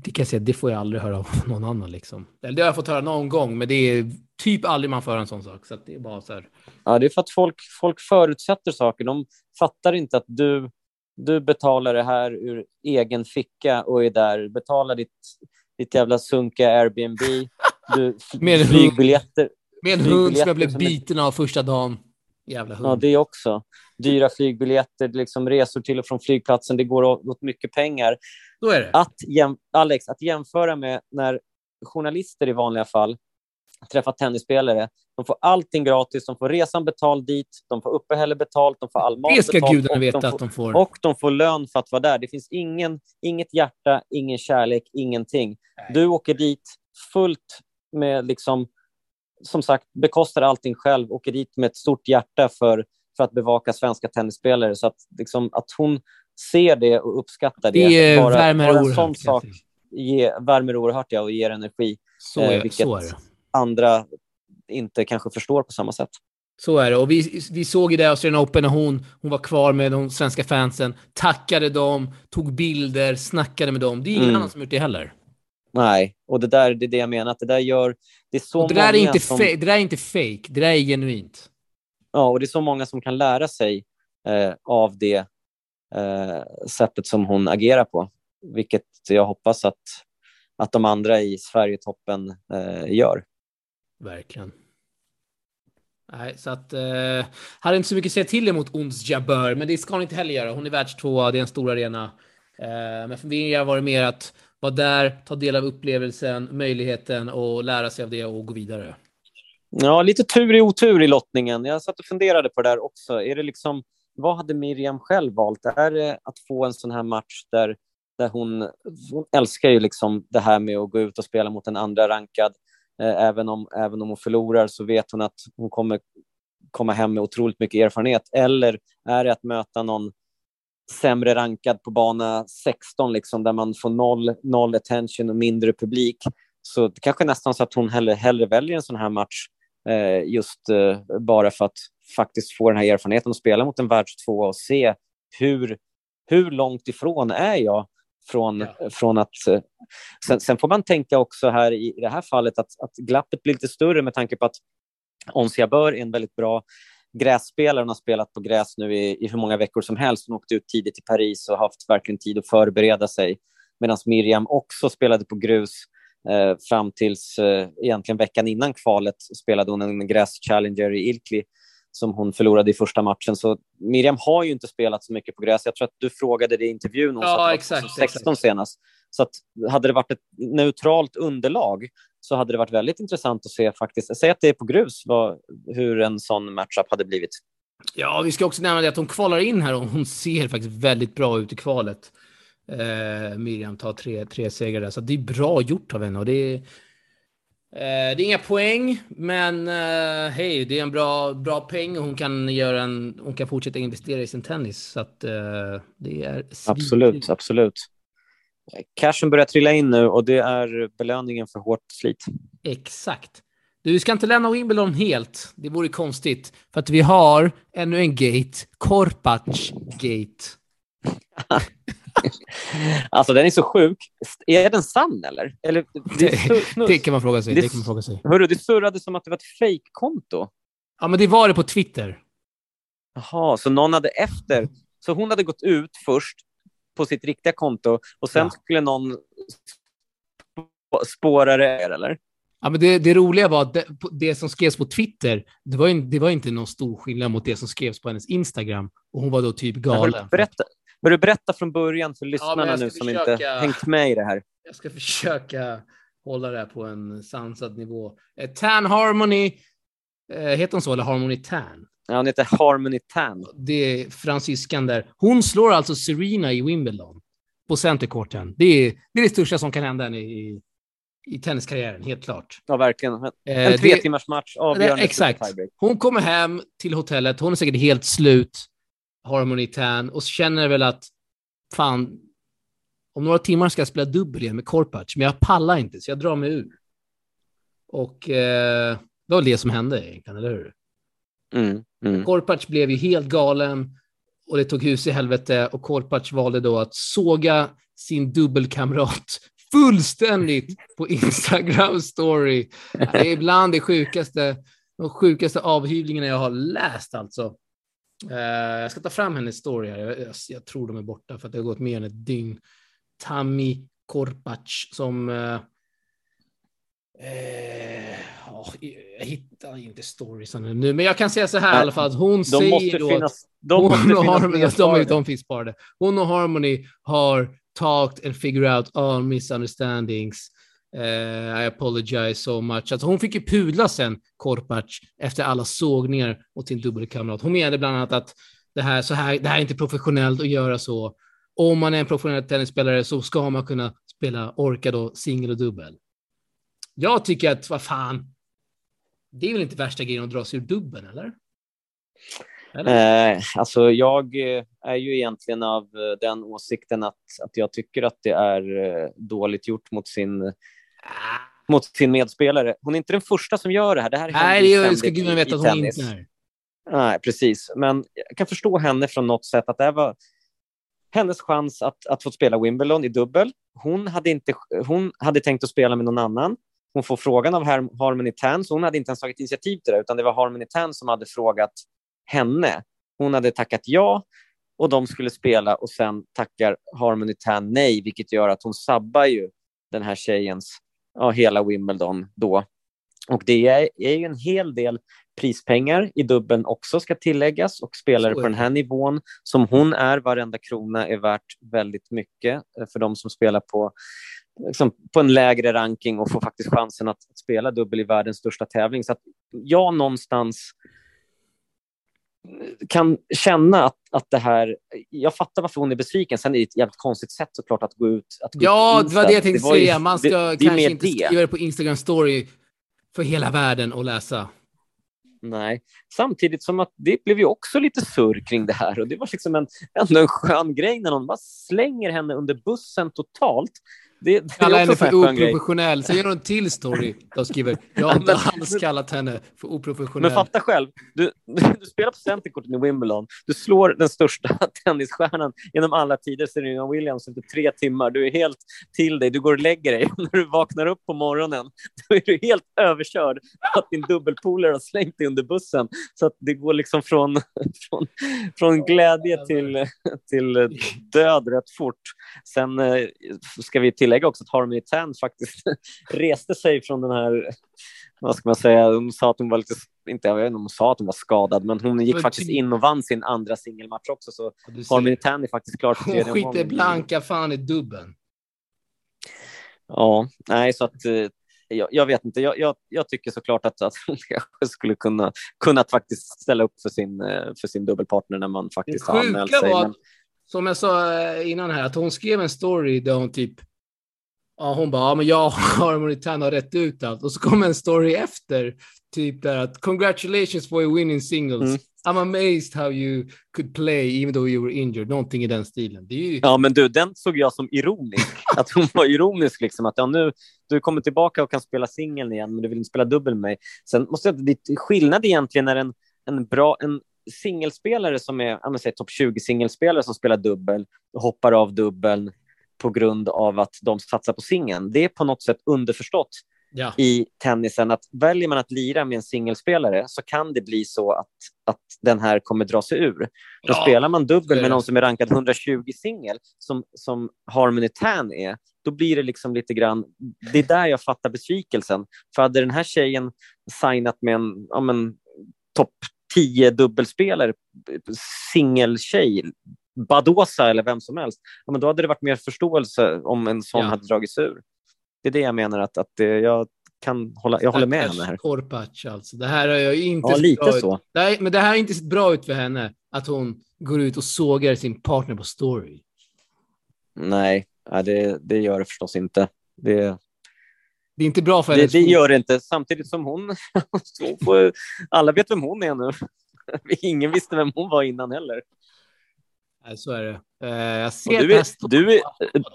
det kan jag säga, det får jag aldrig höra av någon annan liksom. Det har jag fått höra någon gång, men det är typ aldrig man får höra en sån sak. Så det är bara så här. Ja, det är för att folk, folk förutsätter saker. De fattar inte att du, du betalar det här ur egen ficka och är där, betalar ditt, ditt jävla sunkiga Airbnb, du, med flygbiljetter. Med en hund som jag blev biten av första dagen. Jävla hund. Ja, det också. Dyra flygbiljetter, liksom resor till och från flygplatsen, det går åt mycket pengar. Att Alex, att jämföra med när journalister i vanliga fall träffar tennisspelare. De får allting gratis, de får resan betald dit, de får uppehälle betalt, de får all mat Det ska betalt, gudarna veta får, att de får. Och de får lön för att vara där. Det finns ingen, inget hjärta, ingen kärlek, ingenting. Nej. Du åker dit fullt med liksom som sagt bekostar allting själv, åker dit med ett stort hjärta för, för att bevaka svenska tennisspelare. Så att, liksom, att hon ser det och uppskattar det. Det bara, värmer bara en sån sak ge, värmer oerhört ja, och ger energi. Så är, eh, vilket så är det. andra inte kanske förstår på samma sätt. Så är det. Och vi, vi såg ju det i Australian Open när hon, hon var kvar med de svenska fansen, tackade dem, tog bilder, snackade med dem. Det är ingen mm. annan som gjort det heller. Nej, och det där det är det jag menar. Att det där gör... Det är så och det, där är inte som... det där är inte fake, det där är genuint. Ja, och det är så många som kan lära sig eh, av det eh, sättet som hon agerar på. Vilket jag hoppas att, att de andra i Sverigetoppen eh, gör. Verkligen. Nej, så att... Eh, hade inte så mycket att säga till emot Ons Jabeur, men det ska hon inte heller göra. Hon är världstvåa, det är en stor arena. Eh, men för mig har varit mer att vara där, ta del av upplevelsen, möjligheten och lära sig av det och gå vidare. Ja, lite tur i otur i lottningen. Jag satt och funderade på det där också. Är det liksom, vad hade Miriam själv valt? Är det att få en sån här match där, där hon, hon älskar ju liksom det här med att gå ut och spela mot en andra rankad. Eh, även, om, även om hon förlorar så vet hon att hon kommer komma hem med otroligt mycket erfarenhet. Eller är det att möta någon sämre rankad på bana 16, liksom, där man får noll, noll attention och mindre publik. Så det kanske nästan så att hon hellre, hellre väljer en sån här match just eh, bara för att faktiskt få den här erfarenheten och spela mot en världstvåa och se hur, hur långt ifrån är jag från, ja. från att... Eh, sen, sen, får man tänka också här i, i det här fallet att, att glappet blir lite större med tanke på att Onsia Bör är en väldigt bra grässpelaren har spelat på gräs nu i, i hur många veckor som helst. Hon åkte ut tidigt till Paris och haft verkligen tid att förbereda sig. Medan Miriam också spelade på grus eh, fram tills eh, egentligen veckan innan kvalet spelade hon en gräs-challenger i Ilkley som hon förlorade i första matchen. Så Miriam har ju inte spelat så mycket på gräs. Jag tror att du frågade det i intervjun hon ja, exakt, 16 exakt. senast. Så att hade det varit ett neutralt underlag så hade det varit väldigt intressant att se faktiskt, säg att det är på grus, vad, hur en sån matchup hade blivit. Ja, vi ska också nämna det att hon kvalar in här och hon ser faktiskt väldigt bra ut i kvalet. Eh, Miriam tar tre, tre segrar där, så det är bra gjort av henne och det är det är inga poäng, men uh, hej, det är en bra, bra peng och hon kan, göra en, hon kan fortsätta investera i sin tennis. Så att, uh, det är absolut, absolut. Cashen börjar trilla in nu och det är belöningen för hårt slit. Exakt. Du ska inte lämna Wimbledon helt. Det vore konstigt. För att vi har ännu en gate. Korpac gate. alltså den är så sjuk. Är den sann eller? eller det, det, kan man fråga sig. Det, det kan man fråga sig. Hörru, det surrade som att det var ett fejkkonto. Ja, men det var det på Twitter. Jaha, så någon hade efter. Så hon hade gått ut först på sitt riktiga konto och sen ja. skulle någon spåra det, eller? Ja, men det, det roliga var att det, det, som skrevs på Twitter, det var, det var inte någon stor skillnad mot det som skrevs på hennes Instagram. Och hon var då typ galen. Berätta, Bör du berätta från början för lyssnarna ja, nu som försöka... inte hängt med i det här? Jag ska försöka hålla det här på en sansad nivå. Eh, Tan Harmony, eh, heter hon så, eller Harmony Tan? Ja, hon heter Harmony Tan. Det är fransyskan där. Hon slår alltså Serena i Wimbledon på centercourten. Det är, det är det största som kan hända henne i, i tenniskarriären, helt klart. Ja, verkligen. En eh, tre timmars match, avgörande. Exakt. Hon kommer hem till hotellet, hon är säkert helt slut. Harmony Tan och känner väl att fan, om några timmar ska jag spela dubbel igen med Korpac, men jag pallar inte så jag drar mig ur. Och eh, det var det som hände egentligen, eller hur? Mm, mm. Korpac blev ju helt galen och det tog hus i helvete och Korpac valde då att såga sin dubbelkamrat fullständigt på Instagram story. Det är ibland det sjukaste, de sjukaste avhyvlingarna jag har läst alltså. Uh, jag ska ta fram hennes story här. Jag, jag, jag, tror de är borta för att det har gått mer än ett dygn. Tami Korpac som... Uh, oh, jag hittar inte storiesen nu, men jag kan säga så här Nej, i alla fall. Att hon de säger då finnas, att de hon och Harmony, de, de finns det. Hon och Harmony har talked and figured out all misunderstandings. Uh, I apologize so much. Alltså hon fick ju pudla sen, Korpac, efter alla sågningar mot sin dubbelkamrat. Hon menade bland annat att det här, så här, det här är inte professionellt att göra så. Om man är en professionell tennisspelare så ska man kunna spela, orka då, singel och dubbel. Jag tycker att, vad fan, det är väl inte värsta grejen att dra sig ur dubbeln, eller? eller? Eh, alltså, jag eh, är ju egentligen av eh, den åsikten att, att jag tycker att det är dåligt gjort mot sin mot sin medspelare. Hon är inte den första som gör det här. Det här Nej, det ska gudarna veta att hon inte är. Nej, precis. Men jag kan förstå henne från något sätt att det var hennes chans att, att få spela Wimbledon i dubbel. Hon hade, inte, hon hade tänkt att spela med någon annan. Hon får frågan av Harmony Tan, så hon hade inte ens tagit initiativ till det, utan det var Harmony Tan som hade frågat henne. Hon hade tackat ja och de skulle spela och sen tackar Harmony Tan nej, vilket gör att hon sabbar ju den här tjejens ja, hela Wimbledon då. Och det är, är ju en hel del prispengar i dubben också ska tilläggas och spelare på den här nivån som hon är, varenda krona är värt väldigt mycket eh, för de som spelar på, liksom, på en lägre ranking och får faktiskt chansen att, att spela dubbel i världens största tävling. Så att jag någonstans kan känna att, att det här... Jag fattar varför hon är besviken. Sen är det ett jävligt konstigt sätt såklart att gå ut. Att gå ja, ut det var det jag tänkte säga. Man ska det, det kanske inte det. skriva det på Instagram story för hela världen att läsa. Nej, samtidigt som att det blev ju också lite surr kring det här och det var liksom en, ändå en skön grej när någon bara slänger henne under bussen totalt det, det Kalla henne för oprofessionell. Sen gör hon en till story. De skriver, jag har inte alls kallat henne för oprofessionell. Men fatta själv, du, du spelar på centerkorten i Wimbledon. Du slår den största tennisstjärnan genom alla tider, Serena Williams, efter tre timmar. Du är helt till dig, du går och lägger dig. Och när du vaknar upp på morgonen, då är du helt överkörd att din dubbelpolare har slängt dig under bussen. Så det går liksom från, från, från glädje till, till död rätt fort. Sen eh, ska vi till tillägga också att Harmony Tan faktiskt reste sig från den här, vad ska man säga, hon sa att hon var lite, inte, jag vet inte om hon sa att hon var skadad, men hon gick faktiskt in och vann sin andra singelmatch också, så Harmony Tan är faktiskt klar för tredje Hon skiter blanka fan i dubben. Ja, nej, så att eh, jag, jag, vet inte. Jag, jag, jag, tycker såklart att, att hon kanske skulle kunna kunnat faktiskt ställa upp för sin, eh, för sin dubbelpartner när man faktiskt har anmält sig. Var, men... Som jag sa eh, innan här, att hon skrev en story där hon typ Ja, hon bara, ja, men jag har Harmony har rätt ut allt. Och så kommer en story efter, typ där att congratulations for your winning singles. Mm. I'm amazed how you could play even though you were injured. Någonting i den stilen. Ju... Ja, men du, den såg jag som ironisk. att hon var ironisk, liksom. Att ja, nu, du kommer tillbaka och kan spela singeln igen, men du vill inte spela dubbel med mig. Sen måste jag, det är skillnad egentligen när en, en bra, en singelspelare som är, säger topp 20 singelspelare som spelar dubbel hoppar av dubbeln på grund av att de satsar på singeln. Det är på något sätt underförstått ja. i tennisen att väljer man att lira med en singelspelare så kan det bli så att, att den här kommer dra sig ur. Då ja. spelar man dubbel med någon som är rankad 120 singel, som, som Harmony Tan är, då blir det liksom lite grann... Det är där jag fattar besvikelsen. För hade den här tjejen signat med en ja, topp 10 dubbelspelare, singeltjej, Badosa eller vem som helst, ja, men då hade det varit mer förståelse om en sån ja. hade dragits ur. Det är det jag menar att, att jag kan hålla, jag håller med henne här. Korpatch alltså. Det här har jag inte ja, lite så. Det här, men det här har inte sett bra ut för henne, att hon går ut och sågar sin partner på story. Nej, det, det gör det förstås inte. Det, det är inte bra för henne. Det, det gör det inte, samtidigt som hon... alla vet vem hon är nu. Ingen visste vem hon var innan heller. Nej, så är det. Eh, jag ser du, är, du, är,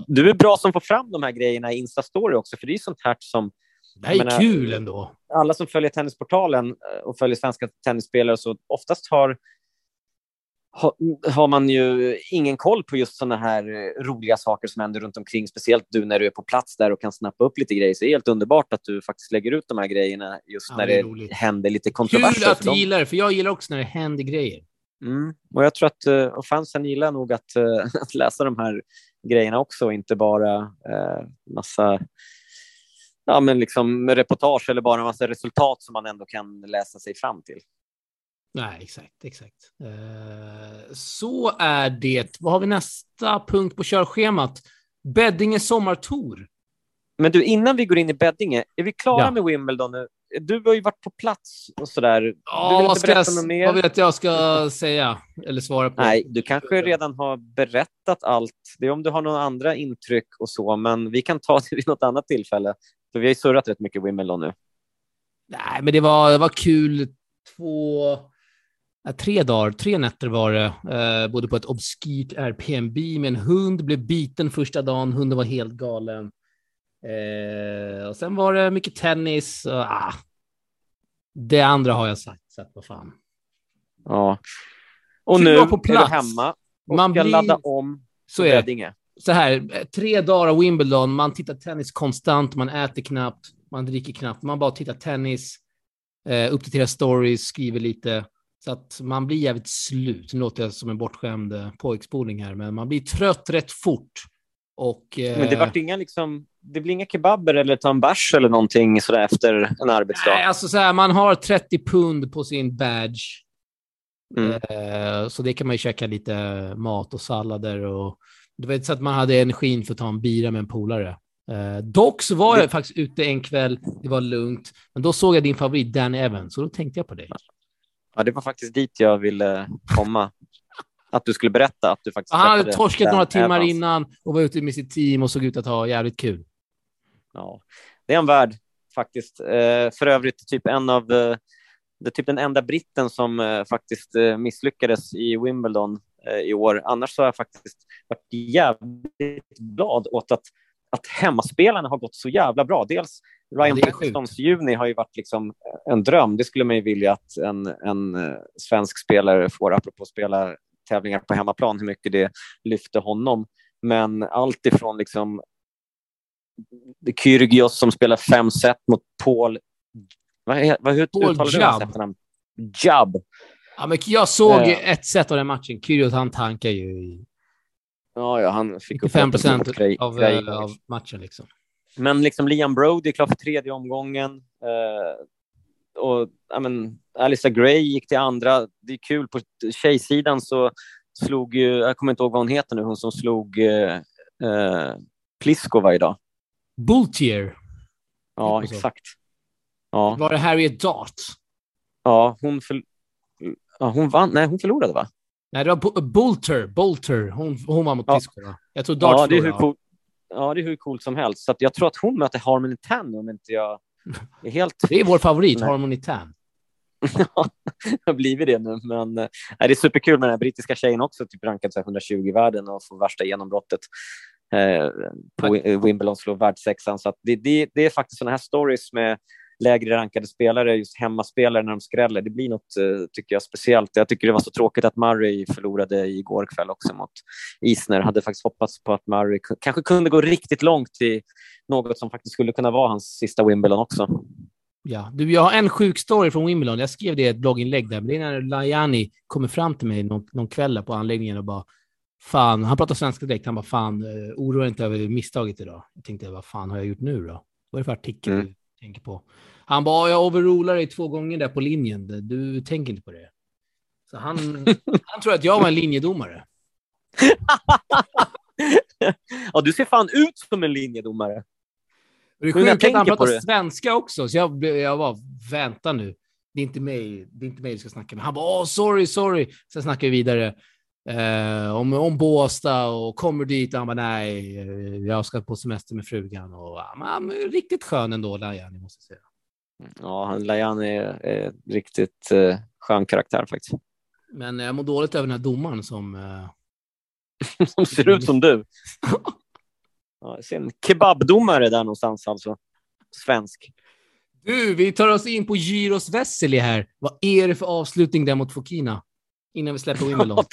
du är bra som får fram de här grejerna i Insta-story också, för det är sånt här som... Det här är menar, kul ändå. Alla som följer Tennisportalen eh, och följer svenska tennisspelare så oftast har, har man ju ingen koll på just såna här eh, roliga saker som händer runt omkring, speciellt du när du är på plats där och kan snappa upp lite grejer. Så det är helt underbart att du faktiskt lägger ut de här grejerna just ja, när det, det händer lite kontroverser. Kul att du gillar det, för jag gillar också när det händer grejer. Mm. Och jag tror att eh, och fansen gillar nog att, eh, att läsa de här grejerna också och inte bara eh, massa ja, men liksom reportage eller bara en massa resultat som man ändå kan läsa sig fram till. Nej, exakt, exakt. Eh, så är det. Vad har vi nästa punkt på körschemat? Beddinge sommartour. Men du, innan vi går in i Beddinge, är vi klara ja. med Wimbledon nu? Du har ju varit på plats och sådär. Ja, vad, ska jag, vad vet jag ska säga eller svara på? Nej, du kanske redan har berättat allt. Det är om du har några andra intryck och så, men vi kan ta det vid något annat tillfälle. För vi har ju surrat rätt mycket Wimbledon nu. Nej, men det var, det var kul. Två, tre dagar, tre nätter var det. Eh, bodde på ett obskyrt Airbnb med en hund, blev biten första dagen. Hunden var helt galen. Eh, och sen var det mycket tennis. Och, ah, det andra har jag sagt, sett vad fan. Ja. Och nu på plats. är du hemma och man ska blir... ladda om så är det. Så här, tre dagar av Wimbledon, man tittar tennis konstant, man äter knappt, man dricker knappt, man bara tittar tennis, eh, uppdaterar stories, skriver lite. Så att man blir jävligt slut. Nu låter jag som en bortskämd eh, pojkspoling här, men man blir trött rätt fort. Och, eh... Men det vart inga liksom det blir inga kebaber eller ta en bärs eller någonting sådär efter en arbetsdag? Nej, alltså så här, man har 30 pund på sin badge. Mm. Eh, så det kan man ju käka lite mat och sallader och det var inte så att man hade energin för att ta en bira med en polare. Eh, dock så var jag faktiskt ute en kväll, det var lugnt, men då såg jag din favorit Dan Evans och då tänkte jag på dig. Ja, det var faktiskt dit jag ville komma att du skulle berätta att du faktiskt Han hade torskat några timmar innan och var ute med sitt team och såg ut att ha jävligt kul. Ja, det är en värld faktiskt. Eh, för övrigt typ en av eh, det är typ den enda britten som eh, faktiskt misslyckades i Wimbledon i år. Annars så har jag faktiskt varit jävligt glad åt att, att hemmaspelarna har gått så jävla bra. Dels Ryan Paxtons juni har ju varit liksom en dröm. Det skulle man ju vilja att en, en svensk spelare får, apropå spela tävlingar på hemmaplan, hur mycket det lyfte honom. Men allt ifrån liksom Kyrgios som spelar fem set mot Paul... Vad, vad, hur Paul uttalar du hans efternamn? Jab. Ja, men jag såg uh, ett set av den matchen. Kyrgios han tankar ju i... Ja, ja, han fick 95 procent av, äh, av matchen liksom. Men liksom Liam Brody är klar för tredje omgången. Uh, och I mean, Alisa Gray gick till andra. Det är kul. På tjejsidan så slog ju, jag kommer inte ihåg vad hon heter nu, hon som slog uh, uh, Pliskova idag. Bultier. Ja, exakt. Ja. Var det Harriet Dart? Ja, hon, för... ja, hon vann. Nej, hon förlorade, va? Nej, det var Bulter. Bolter. Hon, hon var mot ja. Pliskova. Jag tror Dart ja, det är hur cool... ja, det är hur coolt som helst. Så jag tror att hon möter Harmony Tan om inte jag är helt... Det är vår favorit, Harmony Tan. ja, det har blivit det nu. Men äh, det är superkul med den här brittiska tjejen också, typ rankad 120 i världen och får värsta genombrottet eh, på Wimbledon, slår världssexan. Så det, det, det, är faktiskt sådana här stories med lägre rankade spelare, just hemmaspelare när de skräller. Det blir något, eh, tycker jag, speciellt. Jag tycker det var så tråkigt att Murray förlorade igår kväll också mot Isner. Hade faktiskt hoppats på att Murray kanske kunde gå riktigt långt i något som faktiskt skulle kunna vara hans sista Wimbledon också. Ja, du, jag har en sjuk story från Wimbledon. Jag skrev det i ett blogginlägg där, men det är när Lajani kommer fram till mig någon, någon kväll på anläggningen och bara Fan, han pratar svenska direkt. Han bara, fan, uh, oroa inte över misstaget idag. Jag tänkte, vad fan har jag gjort nu då? Vad är det för artikel mm. Tänker på? Han bara, jag overrular dig två gånger där på linjen. Du tänker inte på det. Så han, han tror att jag var en linjedomare. ja, du ser fan ut som en linjedomare. Det är sjukt att han pratar svenska också, så jag, jag var vänta nu. Det är inte mig, det är inte mig du ska snacka med. Han bara, oh, sorry, sorry. Sen snackar vi vidare eh, om, om Båstad och kommer dit och han bara, nej, jag ska på semester med frugan. Och, han är riktigt skön ändå, Lajani, måste jag säga. Ja, Lajani är, är riktigt eh, skön karaktär faktiskt. Men jag mår dåligt över den här domaren som... Eh... som ser ut som du. Ja, jag ser en kebabdomare där någonstans alltså. Svensk. Du, vi tar oss in på Gyros Vesely här. Vad är det för avslutning där mot Fokina? Innan vi släpper Wimbledon.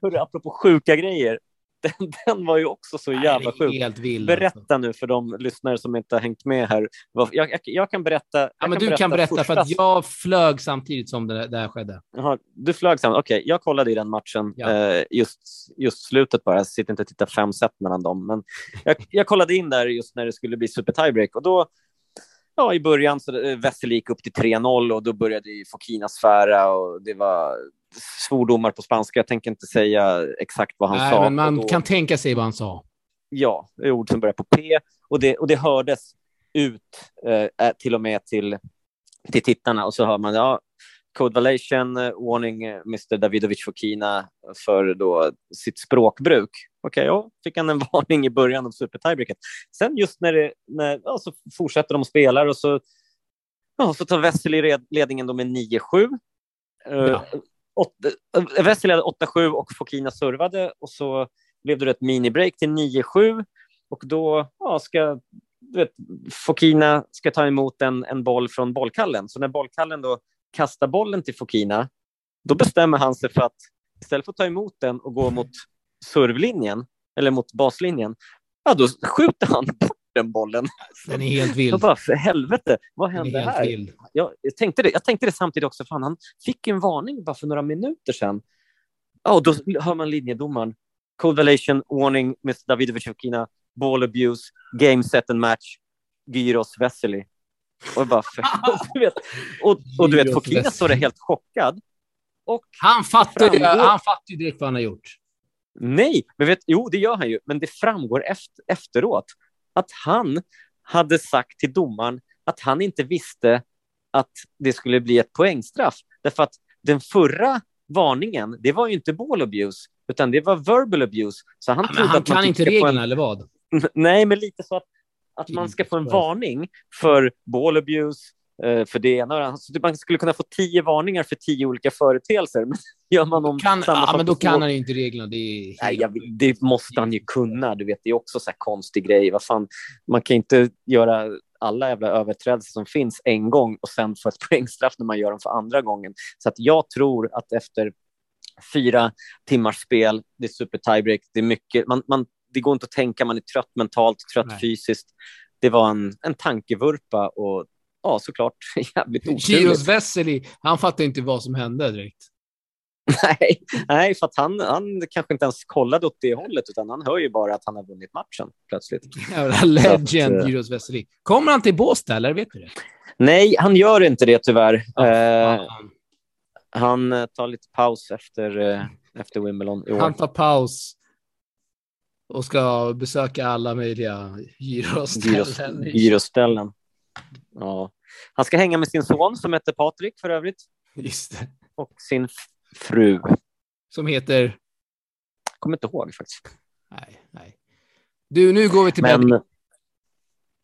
Du, apropå sjuka grejer. Den, den var ju också så jävla sjuk. Vild, berätta alltså. nu för de lyssnare som inte har hängt med här. Jag, jag, jag kan berätta. Jag ja, men kan du berätta kan berätta första... för att jag flög samtidigt som det, här skedde. Jaha, du flög samtidigt. Okej, okay, jag kollade i den matchen, ja. eh, just, just slutet bara. Jag sitter inte och tittar fem set mellan dem, men jag, jag kollade in där just när det skulle bli super tiebreak och då Ja, i början så eh, Wessel gick upp till 3-0 och då började Fokina sfära och det var svordomar på spanska. Jag tänker inte säga exakt vad han Nej, sa. Men man då... kan tänka sig vad han sa. Ja, ord som börjar på P och det, och det hördes ut eh, till och med till, till tittarna och så hör man ja, Code violation, eh, warning eh, Mr Davidovic Fokina för då sitt språkbruk. Okej, okay, ja, fick han en varning i början av super tiebreaket. Sen just när det, när, ja, så fortsätter de spela och så, ja, så tar Wessel ledningen då med 9-7. Ja. Uh, Wessel ledde 8-7 och Fokina servade och så blev det ett minibreak till 9-7 och då ja, ska du vet, Fokina ska ta emot en, en boll från bollkallen. Så när bollkallen då kastar bollen till Fokina, då bestämmer han sig för att istället för att ta emot den och gå mot servlinjen eller mot baslinjen, ja, då skjuter han bort den bollen. Den är helt vild. Jag bara, för helvete, vad hände här? Jag, jag, tänkte det, jag tänkte det samtidigt också, fan, han fick en varning bara för några minuter sedan. Ja, och då hör man linjedomaren. Code violation, warning, Mr. Davidovic Fokina, ball abuse, game set and match, Gyros Vesely. Och, bara, för, du vet, och, och du vet, Fokina står helt chockad. Och han fattar ju han fattar direkt vad han har gjort. Nej, men vet, jo, det gör han ju, men det framgår efter, efteråt att han hade sagt till domaren att han inte visste att det skulle bli ett poängstraff. Därför att den förra varningen, det var ju inte ball abuse, utan det var verbal abuse. Så han, ja, han att kan inte reglerna, en... eller vad? Nej, men lite så att att man ska få en varning för ball abuse, eh, för det ena alltså, Man skulle kunna få tio varningar för tio olika företeelser. Men gör man om kan, samma ja, men då kan han inte reglerna. Det, Nej, jag, det måste han ju kunna. Du vet, det är också så här konstig grej. Vad fan, man kan inte göra alla jävla överträdelser som finns en gång och sen få ett poängstraff när man gör dem för andra gången. Så att jag tror att efter fyra timmars spel, det är super tiebreak, det är mycket, man, man det går inte att tänka, man är trött mentalt, trött Nej. fysiskt. Det var en, en tankevurpa och ja, såklart jävligt oturligt. Giros Vesely, han fattar inte vad som hände direkt. Nej, nej, för att han, han kanske inte ens kollade åt det hållet, utan han hör ju bara att han har vunnit matchen plötsligt. Jävla legend, Giros Vesely. Kommer han till Båstad, eller vet du det? Nej, han gör inte det tyvärr. Oh, eh, han eh, tar lite paus efter, eh, efter Wimbledon i år. Han tar paus och ska besöka alla möjliga gyroställen. Gyroställen. Ja. Han ska hänga med sin son som heter Patrik för övrigt. Just det. Och sin fru. Som heter? Kommer inte ihåg faktiskt. Nej, nej. Du, nu går vi till Men... Beddinge.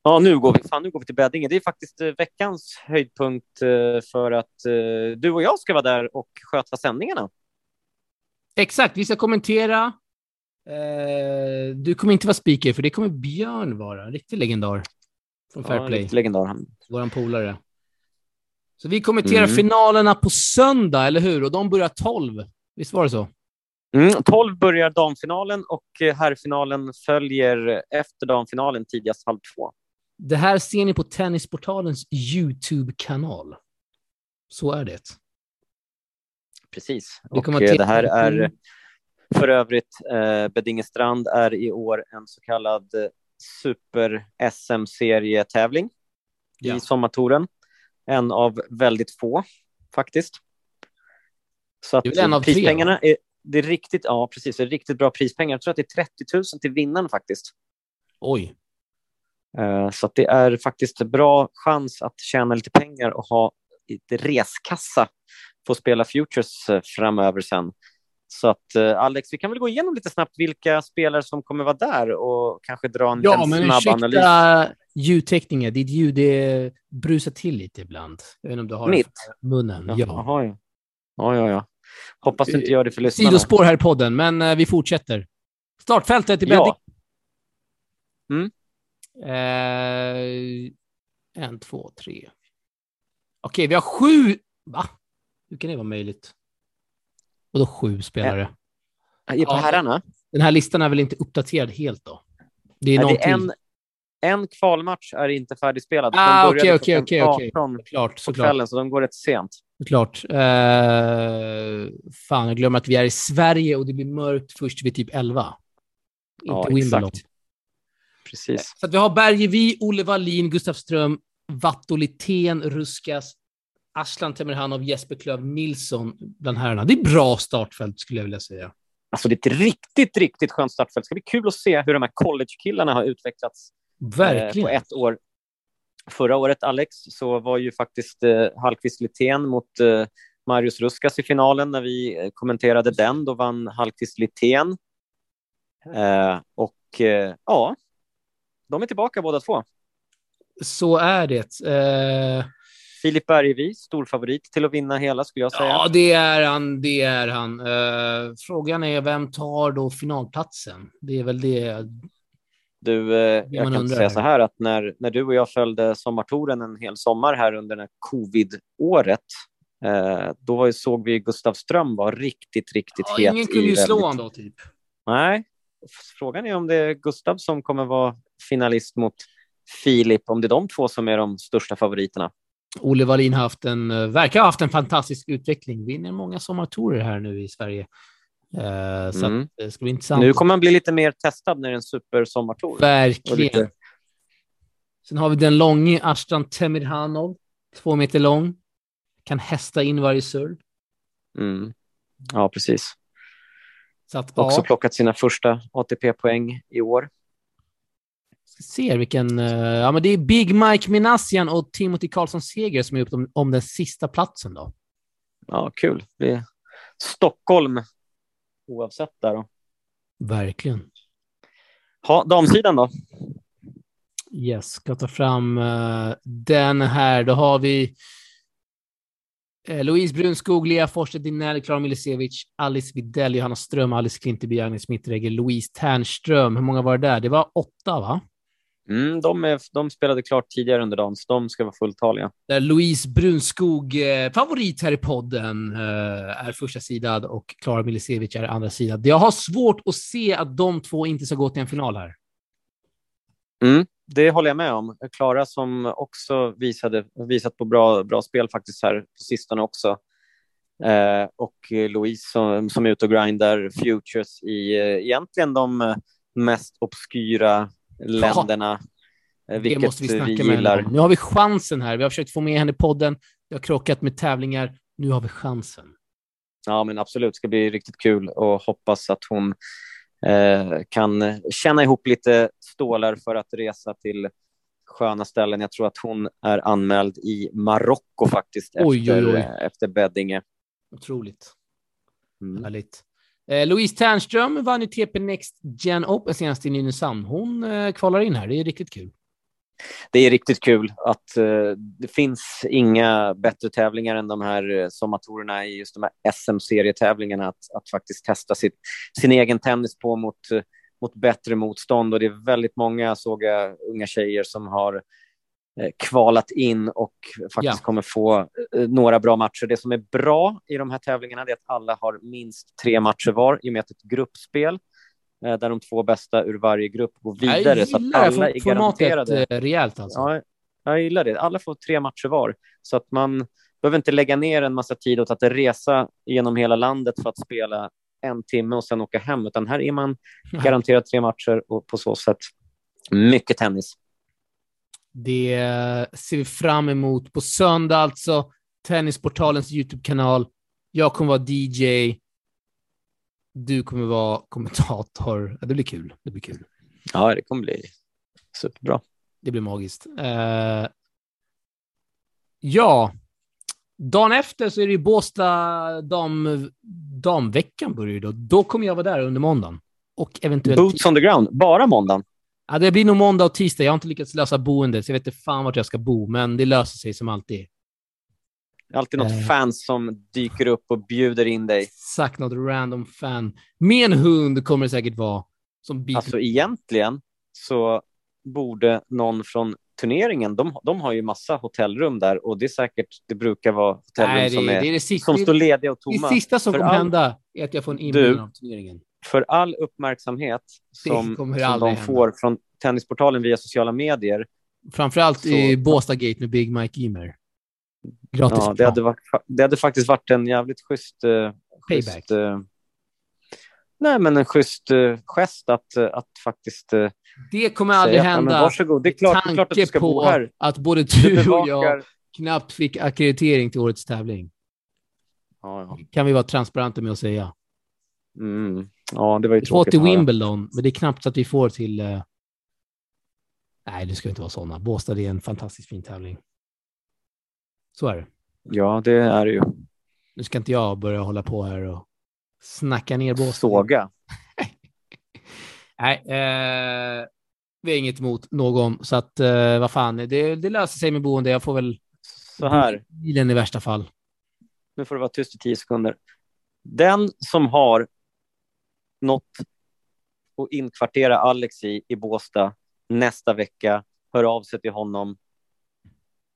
Ja, nu går, vi, fan, nu går vi till Beddinge. Det är faktiskt eh, veckans höjdpunkt eh, för att eh, du och jag ska vara där och sköta sändningarna. Exakt, vi ska kommentera. Eh, du kommer inte vara speaker, för det kommer Björn vara. Riktig legendar. Från Fairplay. Ja, legendar. Vår polare. Så vi kommenterar mm. finalerna på söndag, eller hur? Och de börjar 12. Visst var det så? Mm, 12 börjar damfinalen och herrfinalen följer efter damfinalen tidigast halv två. Det här ser ni på Tennisportalens YouTube-kanal. Så är det. Precis. Och det här är för övrigt, eh, Bedingestrand är i år en så kallad super-SM-serietävling ja. i sommartouren. En av väldigt få, faktiskt. Så att det är en av prispengarna tre, är, det är riktigt, ja, precis, det är riktigt bra prispengar. Jag tror att det är 30 000 till vinnaren faktiskt. Oj. Uh, så det är faktiskt en bra chans att tjäna lite pengar och ha lite reskassa att spela Futures uh, framöver sen. Så att uh, Alex, vi kan väl gå igenom lite snabbt vilka spelare som kommer vara där och kanske dra en, ja, en men snabb ursäkta analys. ljudteckningen, ditt ljud det brusar till lite ibland. Jag vet inte om du har Mitt? munnen. Ja. Jaha, ja. Ja, ja, ja. Hoppas du inte gör det för lyssnarna. Sidospår här i podden, men uh, vi fortsätter. Startfältet i ja. Mm. Uh, en, två, tre. Okej, vi har sju... Va? Hur kan det vara möjligt? Och då sju spelare. Ja, på herrarna? Den här listan är väl inte uppdaterad helt då? Det är, Nej, det är en, en kvalmatch är inte färdigspelad. Ah, okej, okej, okej. Klart, såklart. Kvällen, så de går rätt sent. Klart. Uh, fan, jag glömmer att vi är i Sverige och det blir mörkt först vid typ 11. Ja, inte Wimbledon. Exakt. Precis. Så vi har Bergevi, Olle Wallin, Gustav Ström, Vattolitén, Ruskas, Aslan Temirhanov, Jesper Klöv Nilsson bland herrarna. Det är bra startfält skulle jag vilja säga. Alltså det är ett riktigt, riktigt skönt startfält. Det ska bli kul att se hur de här college-killarna har utvecklats Verkligen. Eh, på ett år. Förra året, Alex, så var ju faktiskt eh, Hallqvist Littén mot eh, Marius Ruskas i finalen när vi eh, kommenterade den. Då vann Hallqvist Littén. Eh, och eh, ja, de är tillbaka båda två. Så är det. Eh... Filip Bergevi, stor favorit till att vinna hela skulle jag säga. Ja, det är han. Det är han. Uh, frågan är vem tar då finalplatsen? Det är väl det. Du, uh, jag kan säga så här att när, när du och jag följde sommartouren en hel sommar här under det här covid-året, uh, då såg vi Gustav Ström var riktigt, riktigt ja, het. Ingen kunde ju slå honom då, typ. Nej, frågan är om det är Gustav som kommer vara finalist mot Filip, om det är de två som är de största favoriterna. Olle Wallin har haft en, eh, verkar ha haft en fantastisk utveckling. Vinner många sommartorer här nu i Sverige. Uh, så mm. det ska bli intressant. Nu kommer han bli lite mer testad när det är en supersommartour. Verkligen. Lite... Sen har vi den långe Ashtan Temirhanov, två meter lång. Kan hästa in varje serve. Mm. Ja, precis. Så att, Också ja. plockat sina första ATP-poäng i år ser vilken... Uh, ja, men det är Big Mike Minassian och Timothy Karlsson Seger som är upp om, om den sista platsen då. Ja, kul. Det är Stockholm oavsett där då. Verkligen. Ha, damsidan då? Yes, ska ta fram uh, den här. Då har vi uh, Louise Brunskog, Lea Forstedt Dinell, Klara Milisevic, Alice Widell, Johanna Ström, Alice Klinteby, Agnes Mittregger, Louise Ternström. Hur många var det där? Det var åtta, va? Mm, de, är, de spelade klart tidigare under dagen, så de ska vara fulltaliga. Där Louise Brunskog, eh, favorit här i podden, eh, är första sidad och Klara Milisevic är andra sidad. Jag har svårt att se att de två inte ska gå till en final här. Mm, det håller jag med om. Klara som också visade, visat på bra, bra spel faktiskt här på sistone också. Eh, och Louise som, som är ute och grindar futures i egentligen de mest obskyra länderna. Ja, vilket det måste vi snacka vi gillar. Med nu har vi chansen här. Vi har försökt få med henne i podden. Vi har krockat med tävlingar. Nu har vi chansen. Ja, men absolut. Det ska bli riktigt kul och hoppas att hon eh, kan känna ihop lite stålar för att resa till sköna ställen. Jag tror att hon är anmäld i Marocko faktiskt oj, efter, oj, oj. efter Beddinge. Otroligt. Mm. Härligt. Eh, Louise Ternström vann ju TP Next Gen Open senast i Nynäshamn. Hon eh, kvalar in här. Det är riktigt kul. Det är riktigt kul att eh, det finns inga bättre tävlingar än de här eh, sommatorerna i just de här SM-serietävlingarna att, att faktiskt testa sitt, sin egen tennis på mot, eh, mot bättre motstånd. Och det är väldigt många, såg jag, unga tjejer som har kvalat in och faktiskt ja. kommer få eh, några bra matcher. Det som är bra i de här tävlingarna är att alla har minst tre matcher var i och med att ett gruppspel eh, där de två bästa ur varje grupp går vidare. Jag så att alla är garanterade. rejält alltså. Ja, jag gillar det. Alla får tre matcher var så att man behöver inte lägga ner en massa tid åt att resa genom hela landet för att spela en timme och sen åka hem, utan här är man garanterad tre matcher och på så sätt mycket tennis. Det ser vi fram emot på söndag alltså. Tennisportalens YouTube-kanal. Jag kommer vara DJ. Du kommer vara kommentator. Ja, det blir kul. Det blir kul. Ja, det kommer bli superbra. Det blir magiskt. Uh, ja, dagen efter så är det ju Båstad dam, damveckan börjar ju då. Då kommer jag vara där under måndagen. Och eventuellt... Boots on the ground, bara måndagen? Ja, det blir nog måndag och tisdag. Jag har inte lyckats lösa boendet, så jag vet inte fan vart jag ska bo, men det löser sig som alltid. Det är alltid något eh. fan som dyker upp och bjuder in dig. Exakt, något random fan. Med en hund kommer det säkert vara. Som biter. Alltså egentligen så borde någon från turneringen, de, de har ju massa hotellrum där och det är säkert, det brukar vara hotellrum Nej, det, som, är, det är det sista, som står lediga och tomma. Det sista som kommer all... hända är att jag får en inbjudan av turneringen för all uppmärksamhet som, som de får från Tennisportalen via sociala medier. Framförallt så, i Båstad-gate med Big Mike Emer. Gratis. Ja, det hade, varit, det hade faktiskt varit en jävligt schysst... Uh, Payback. Schysst, uh, nej, men en schysst uh, gest att, att faktiskt... det kommer aldrig säga, hända. varsågod, det är klart, det är klart att du ska bo här. att både du och jag knappt fick akkreditering till årets tävling. Ja, ja. kan vi vara transparenta med att säga. Mm. Ja, det var ju vi får till Wimbledon, men det är knappt så att vi får till... Uh... Nej, det ska inte vara sådana. Båstad är en fantastiskt fin tävling. Så är det. Ja, det är det ju. Nu ska inte jag börja hålla på här och snacka ner Båstad. Såga. Nej, eh, vi har inget emot någon, så att eh, vad fan, det, det löser sig med boende. Jag får väl så här. bilen i värsta fall. Nu får du vara tyst i tio sekunder. Den som har något att inkvartera Alex i, i Båsta nästa vecka. Hör av sig till honom.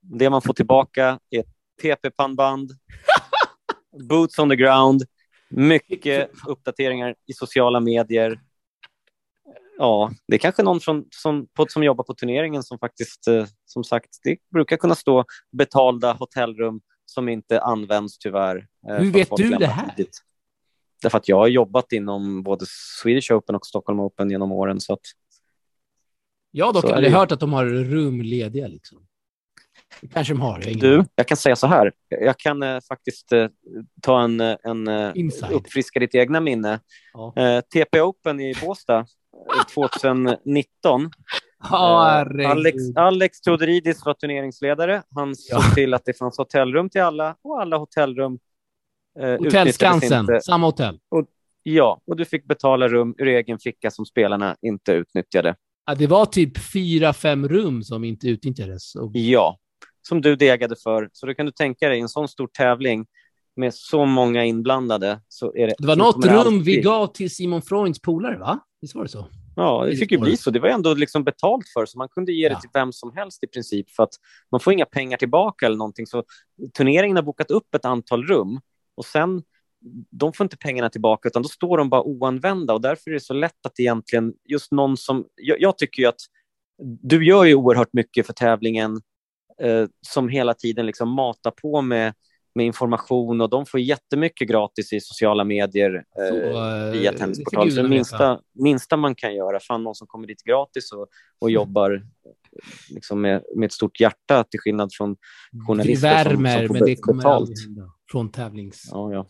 Det man får tillbaka är TP-pannband, boots on the ground, mycket uppdateringar i sociala medier. Ja, det är kanske någon från, som, på, som jobbar på turneringen som faktiskt, eh, som sagt, det brukar kunna stå betalda hotellrum som inte används tyvärr. Eh, Hur vet du det här? Tidigt. Därför att jag har jobbat inom både Swedish Open och Stockholm Open genom åren. Så att, jag har dock aldrig hört att de har rum lediga. Liksom. Det kanske de har. Jag du, jag kan säga så här. Jag kan eh, faktiskt eh, ta en, eh, en eh, uppfriska ditt egna minne. Ja. Eh, TP Open i Båstad 2019. Eh, Alex, Alex Teodoridis var turneringsledare. Han ja. såg till att det fanns hotellrum till alla och alla hotellrum Eh, hotell Skansen, inte. samma hotell. Och, ja, och du fick betala rum ur egen ficka som spelarna inte utnyttjade. Ja, det var typ fyra, fem rum som inte utnyttjades. Och... Ja, som du degade för. Så då kan du tänka dig en sån stor tävling med så många inblandade. Så är det, det var något rum alltid... vi gav till Simon Freunds polare, va? Visst var det så? Ja, det fick ju bli så. Det var ändå liksom betalt för, så man kunde ge det ja. till vem som helst i princip, för att man får inga pengar tillbaka eller någonting. Så turneringen har bokat upp ett antal rum och sen, de får inte pengarna tillbaka utan då står de bara oanvända och därför är det så lätt att egentligen just någon som, jag, jag tycker ju att du gör ju oerhört mycket för tävlingen eh, som hela tiden liksom matar på med, med information och de får jättemycket gratis i sociala medier eh, så, eh, via Tennisportal. Så det minsta, minsta man kan göra, fan någon som kommer dit gratis och, och mm. jobbar liksom med, med ett stort hjärta till skillnad från journalister det värmer, som, som får men det kommer betalt. Från tävlings... Ja, ja.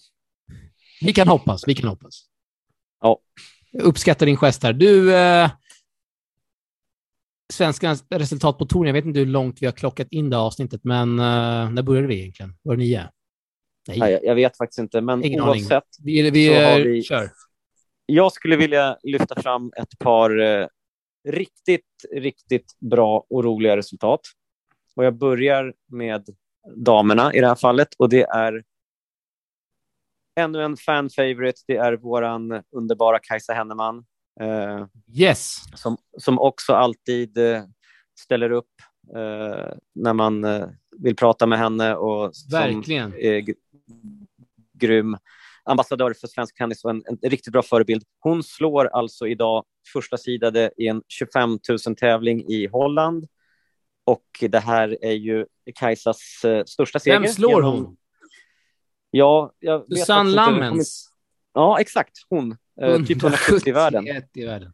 Vi kan hoppas, vi kan hoppas. Ja. Jag uppskattar din gest här. Du, eh, svenskarnas resultat på touren, jag vet inte hur långt vi har klockat in det avsnittet, men eh, när började vi egentligen? Var det nio? Nej. Nej jag vet faktiskt inte, men Ingen oavsett. Vi, vi, så har vi kör. jag skulle vilja lyfta fram ett par eh, riktigt, riktigt bra och roliga resultat. Och jag börjar med damerna i det här fallet och det är ännu en fan favorite. Det är våran underbara Kajsa Henneman. Eh, yes. Som, som också alltid eh, ställer upp eh, när man eh, vill prata med henne och Verkligen. är grym ambassadör för svensk tennis och en, en, riktigt bra förebild. Hon slår alltså idag första sidade i en 25 000 tävling i Holland. Och det här är ju Kajsas uh, största seger. Vem slår hon? Ja, jag Susanne Lammens. Ja, exakt. Hon. Uh, typ 170 i världen. i världen.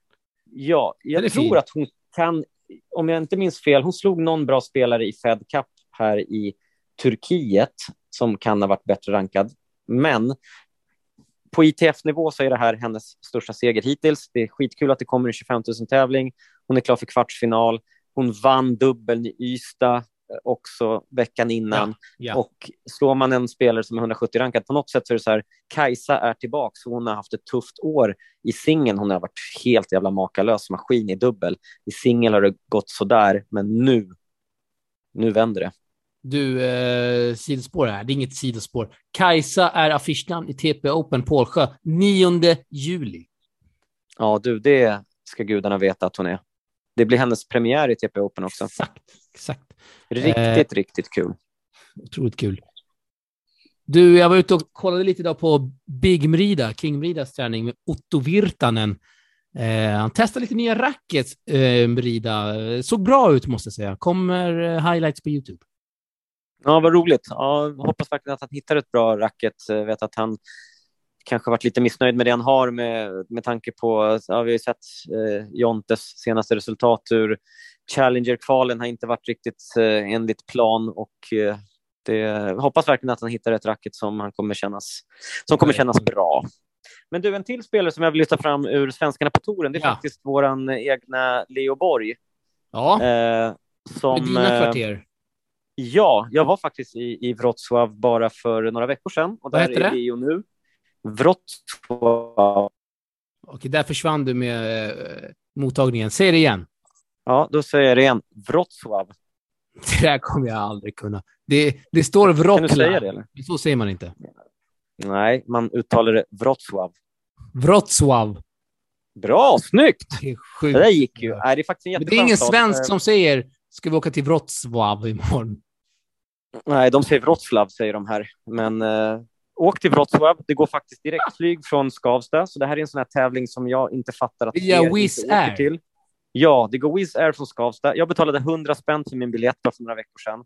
Ja, jag tror fin. att hon kan, om jag inte minns fel, hon slog någon bra spelare i Fed Cup här i Turkiet som kan ha varit bättre rankad. Men på ITF-nivå så är det här hennes största seger hittills. Det är skitkul att det kommer en 25 000 tävling. Hon är klar för kvartsfinal. Hon vann dubbeln i Ystad eh, också veckan innan. Ja, ja. Och slår man en spelare som är 170 rankad, på något sätt så är det så här, Kajsa är tillbaka. Hon har haft ett tufft år i singeln. Hon har varit helt jävla makalös maskin i dubbel. I singel har det gått sådär, men nu, nu vänder det. Du, eh, sidospår här. Det är inget sidospår. Kajsa är affischnamn i TP Open Pålsjö 9 juli. Ja, du, det ska gudarna veta att hon är. Det blir hennes premiär i TP Open också. Exakt, exakt. Riktigt, eh, riktigt kul. Otroligt kul. Du, jag var ute och kollade lite idag på Big Mrida, King Mridas träning med Otto Virtanen. Eh, han testade lite nya rackets, eh, Mrida. Såg bra ut måste jag säga. Kommer eh, highlights på YouTube. Ja, vad roligt. Ja, hoppas verkligen att han hittar ett bra racket. Jag vet att han kanske varit lite missnöjd med det han har med, med tanke på, ja, vi har ju sett eh, Jontes senaste resultat ur Challenger-kvalen har inte varit riktigt eh, enligt plan och eh, det, hoppas verkligen att han hittar ett racket som han kommer kännas, som kommer kännas bra. Men du, en till spelare som jag vill lyfta fram ur svenskarna på touren, det är ja. faktiskt våran egna Leo Borg. Ja, eh, som, med dina kvarter. Eh, Ja, jag var faktiskt i, i Wrocław bara för några veckor sedan. Och Vad heter det? Rio nu. Wrocław. Okej, där försvann du med eh, mottagningen. Säg det igen. Ja, då säger jag det igen. Wrocław. Det där kommer jag aldrig kunna. Det, det står Wrocław. Kan du säga det? Eller? Så säger man inte. Nej, man uttalar det Wrocław. Wrocław. Bra, snyggt! Det, är sjukt. det där gick ju. Nej, det är faktiskt en Men det är ingen svensk som säger ska vi åka till Wrocław imorgon. Nej, de säger Wroclaw, säger de här. Men eh, åk till Wrocław. Det går faktiskt direktflyg från Skavsta, så det här är en sån här tävling som jag inte fattar att Via Wizz Air? Till. Ja, det går Wizz Air från Skavsta. Jag betalade 100 spänn för min biljett för några veckor sedan.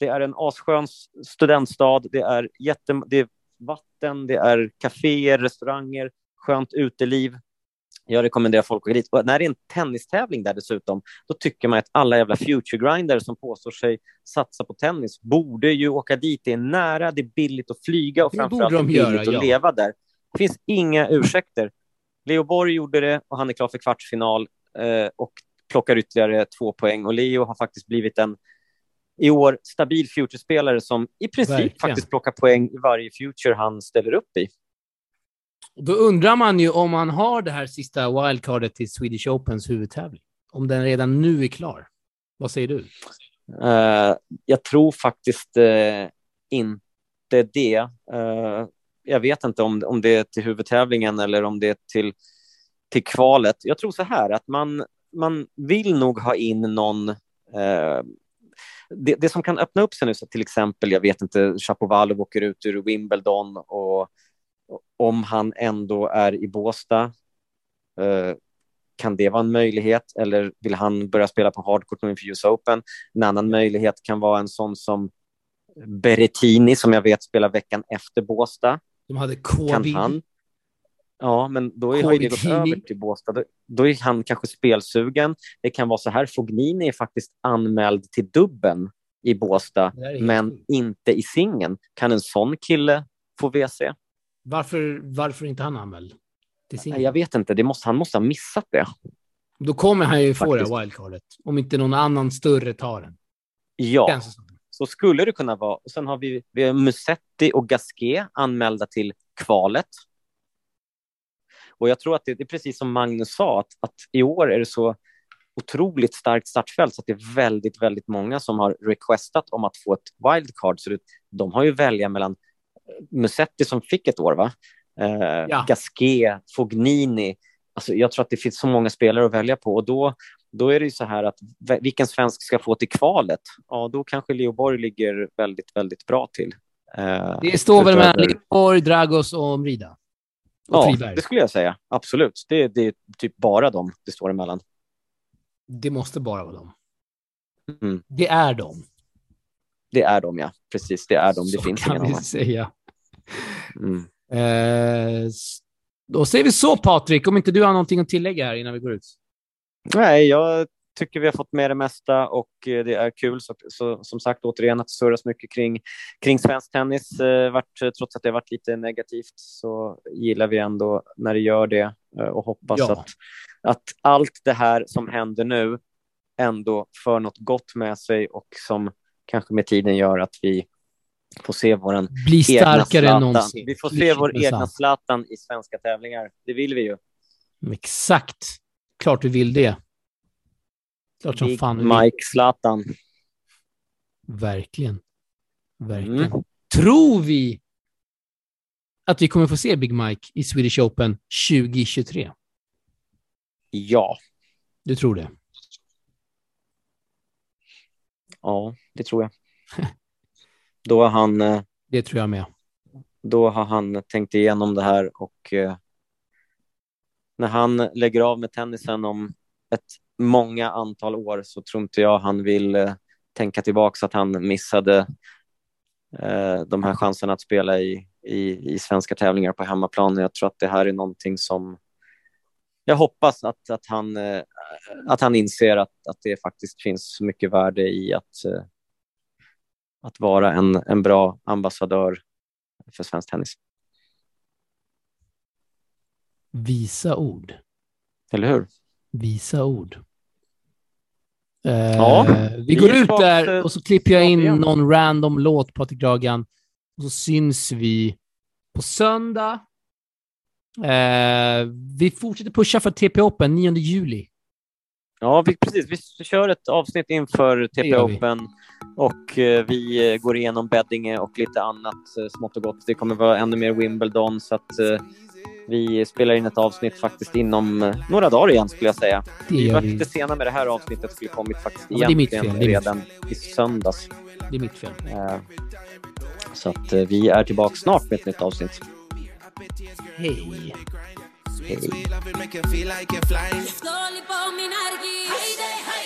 Det är en asskön studentstad. Det är, jätte, det är vatten, det är kaféer, restauranger, skönt uteliv. Jag rekommenderar folk att gå dit. Och när det är en tennistävling där dessutom, då tycker man att alla jävla future grinders som påstår sig satsa på tennis borde ju åka dit. Det är nära, det är billigt att flyga och framförallt de billigt göra, att ja. leva där. Det finns inga ursäkter. Leo Borg gjorde det och han är klar för kvartsfinal eh, och plockar ytterligare två poäng. Och Leo har faktiskt blivit en i år stabil future-spelare som i princip Verkligen. faktiskt plockar poäng i varje future han ställer upp i. Då undrar man ju om man har det här sista wildcardet till Swedish Opens huvudtävling. Om den redan nu är klar. Vad säger du? Uh, jag tror faktiskt uh, inte det. Uh, jag vet inte om, om det är till huvudtävlingen eller om det är till, till kvalet. Jag tror så här att man, man vill nog ha in någon det, det, som kan öppna upp sig nu, så till exempel, jag vet inte, Chapovalov åker ut ur Wimbledon och om han ändå är i Båsta, eh, kan det vara en möjlighet? Eller vill han börja spela på hardcourt nu inför US Open? En annan möjlighet kan vara en sån som Berrettini, som jag vet spelar veckan efter Båsta. De hade covid. Kan han? Ja, men då är, har det gått över till Båstad. Då, då, är han kanske spelsugen. Det kan vara så här, Fognini är faktiskt anmäld till dubben i Båstad, men inte i singen. Kan en sån kille få WC? Varför, varför inte han anmäld? Jag vet inte, det måste, han måste ha missat det. Då kommer han ju få det wildcardet, om inte någon annan större tar den. Ja, så skulle det kunna vara. Och sen har vi, vi har Musetti och Gasquet anmälda till kvalet. Och jag tror att det, det är precis som Magnus sa, att, att i år är det så otroligt starkt startfält så att det är väldigt, väldigt många som har requestat om att få ett wildcard. Så det, de har ju välja mellan Musetti som fick ett år, va? Eh, ja. Gasquet, Fognini. Alltså, jag tror att det finns så många spelare att välja på och då, då är det ju så här att vilken svensk ska få till kvalet? Ja, då kanske Leo Borg ligger väldigt, väldigt bra till. Eh, det står väl mellan Leo Borg, Dragos och Mrida? Ja, Friberg. det skulle jag säga. Absolut. Det, det är typ bara dem det står emellan. Det måste bara vara dem. Mm. Det är dem. Det är dem, ja. Precis, det är dem. Det Så finns kan vi säga. Mm. Eh, då säger vi så, Patrik, om inte du har någonting att tillägga här innan vi går ut. Nej, jag tycker vi har fått med det mesta och eh, det är kul. Så, så som sagt, återigen, att det surras mycket kring, kring svensk tennis. Eh, vart, trots att det varit lite negativt så gillar vi ändå när det gör det eh, och hoppas ja. att, att allt det här som händer nu ändå för något gott med sig och som kanske med tiden gör att vi får se vår Bli starkare än någonsin. Vi får se vår egna Zlatan i svenska tävlingar. Det vill vi ju. Exakt. Klart vi vill det. Klart som fan. Mike Zlatan. Verkligen. Verkligen. Mm. Tror vi att vi kommer få se Big Mike i Swedish Open 2023? Ja. Du tror det? Ja, det tror jag. Då har han... Eh, det tror jag med. Då har han tänkt igenom det här och eh, när han lägger av med tennisen om ett många antal år så tror inte jag han vill eh, tänka tillbaka att han missade de här chanserna att spela i, i, i svenska tävlingar på hemmaplan. Jag tror att det här är någonting som jag hoppas att, att, han, att han inser att, att det faktiskt finns mycket värde i att, att vara en, en bra ambassadör för svensk tennis. Visa ord. Eller hur? Visa ord. Ja, vi går ut där och så klipper jag in någon random låt, Patrik Dragan. Och så syns vi på söndag. Uh, vi fortsätter pusha för TP Open 9 juli. Ja, vi, precis. Vi kör ett avsnitt inför TP Open och uh, vi går igenom Beddinge och lite annat smått och gott. Det kommer vara ännu mer Wimbledon så att vi spelar in ett avsnitt faktiskt inom eh, några dagar igen skulle jag säga. vi var lite sena med det här avsnittet, skulle kommit faktiskt ja, egentligen redan i söndags. Det är mitt fel. Så att vi är tillbaka snart med ett nytt avsnitt. Hej. Sweet, sweet love, it make you feel like you're flying. Slowly, but me, Hey, hey.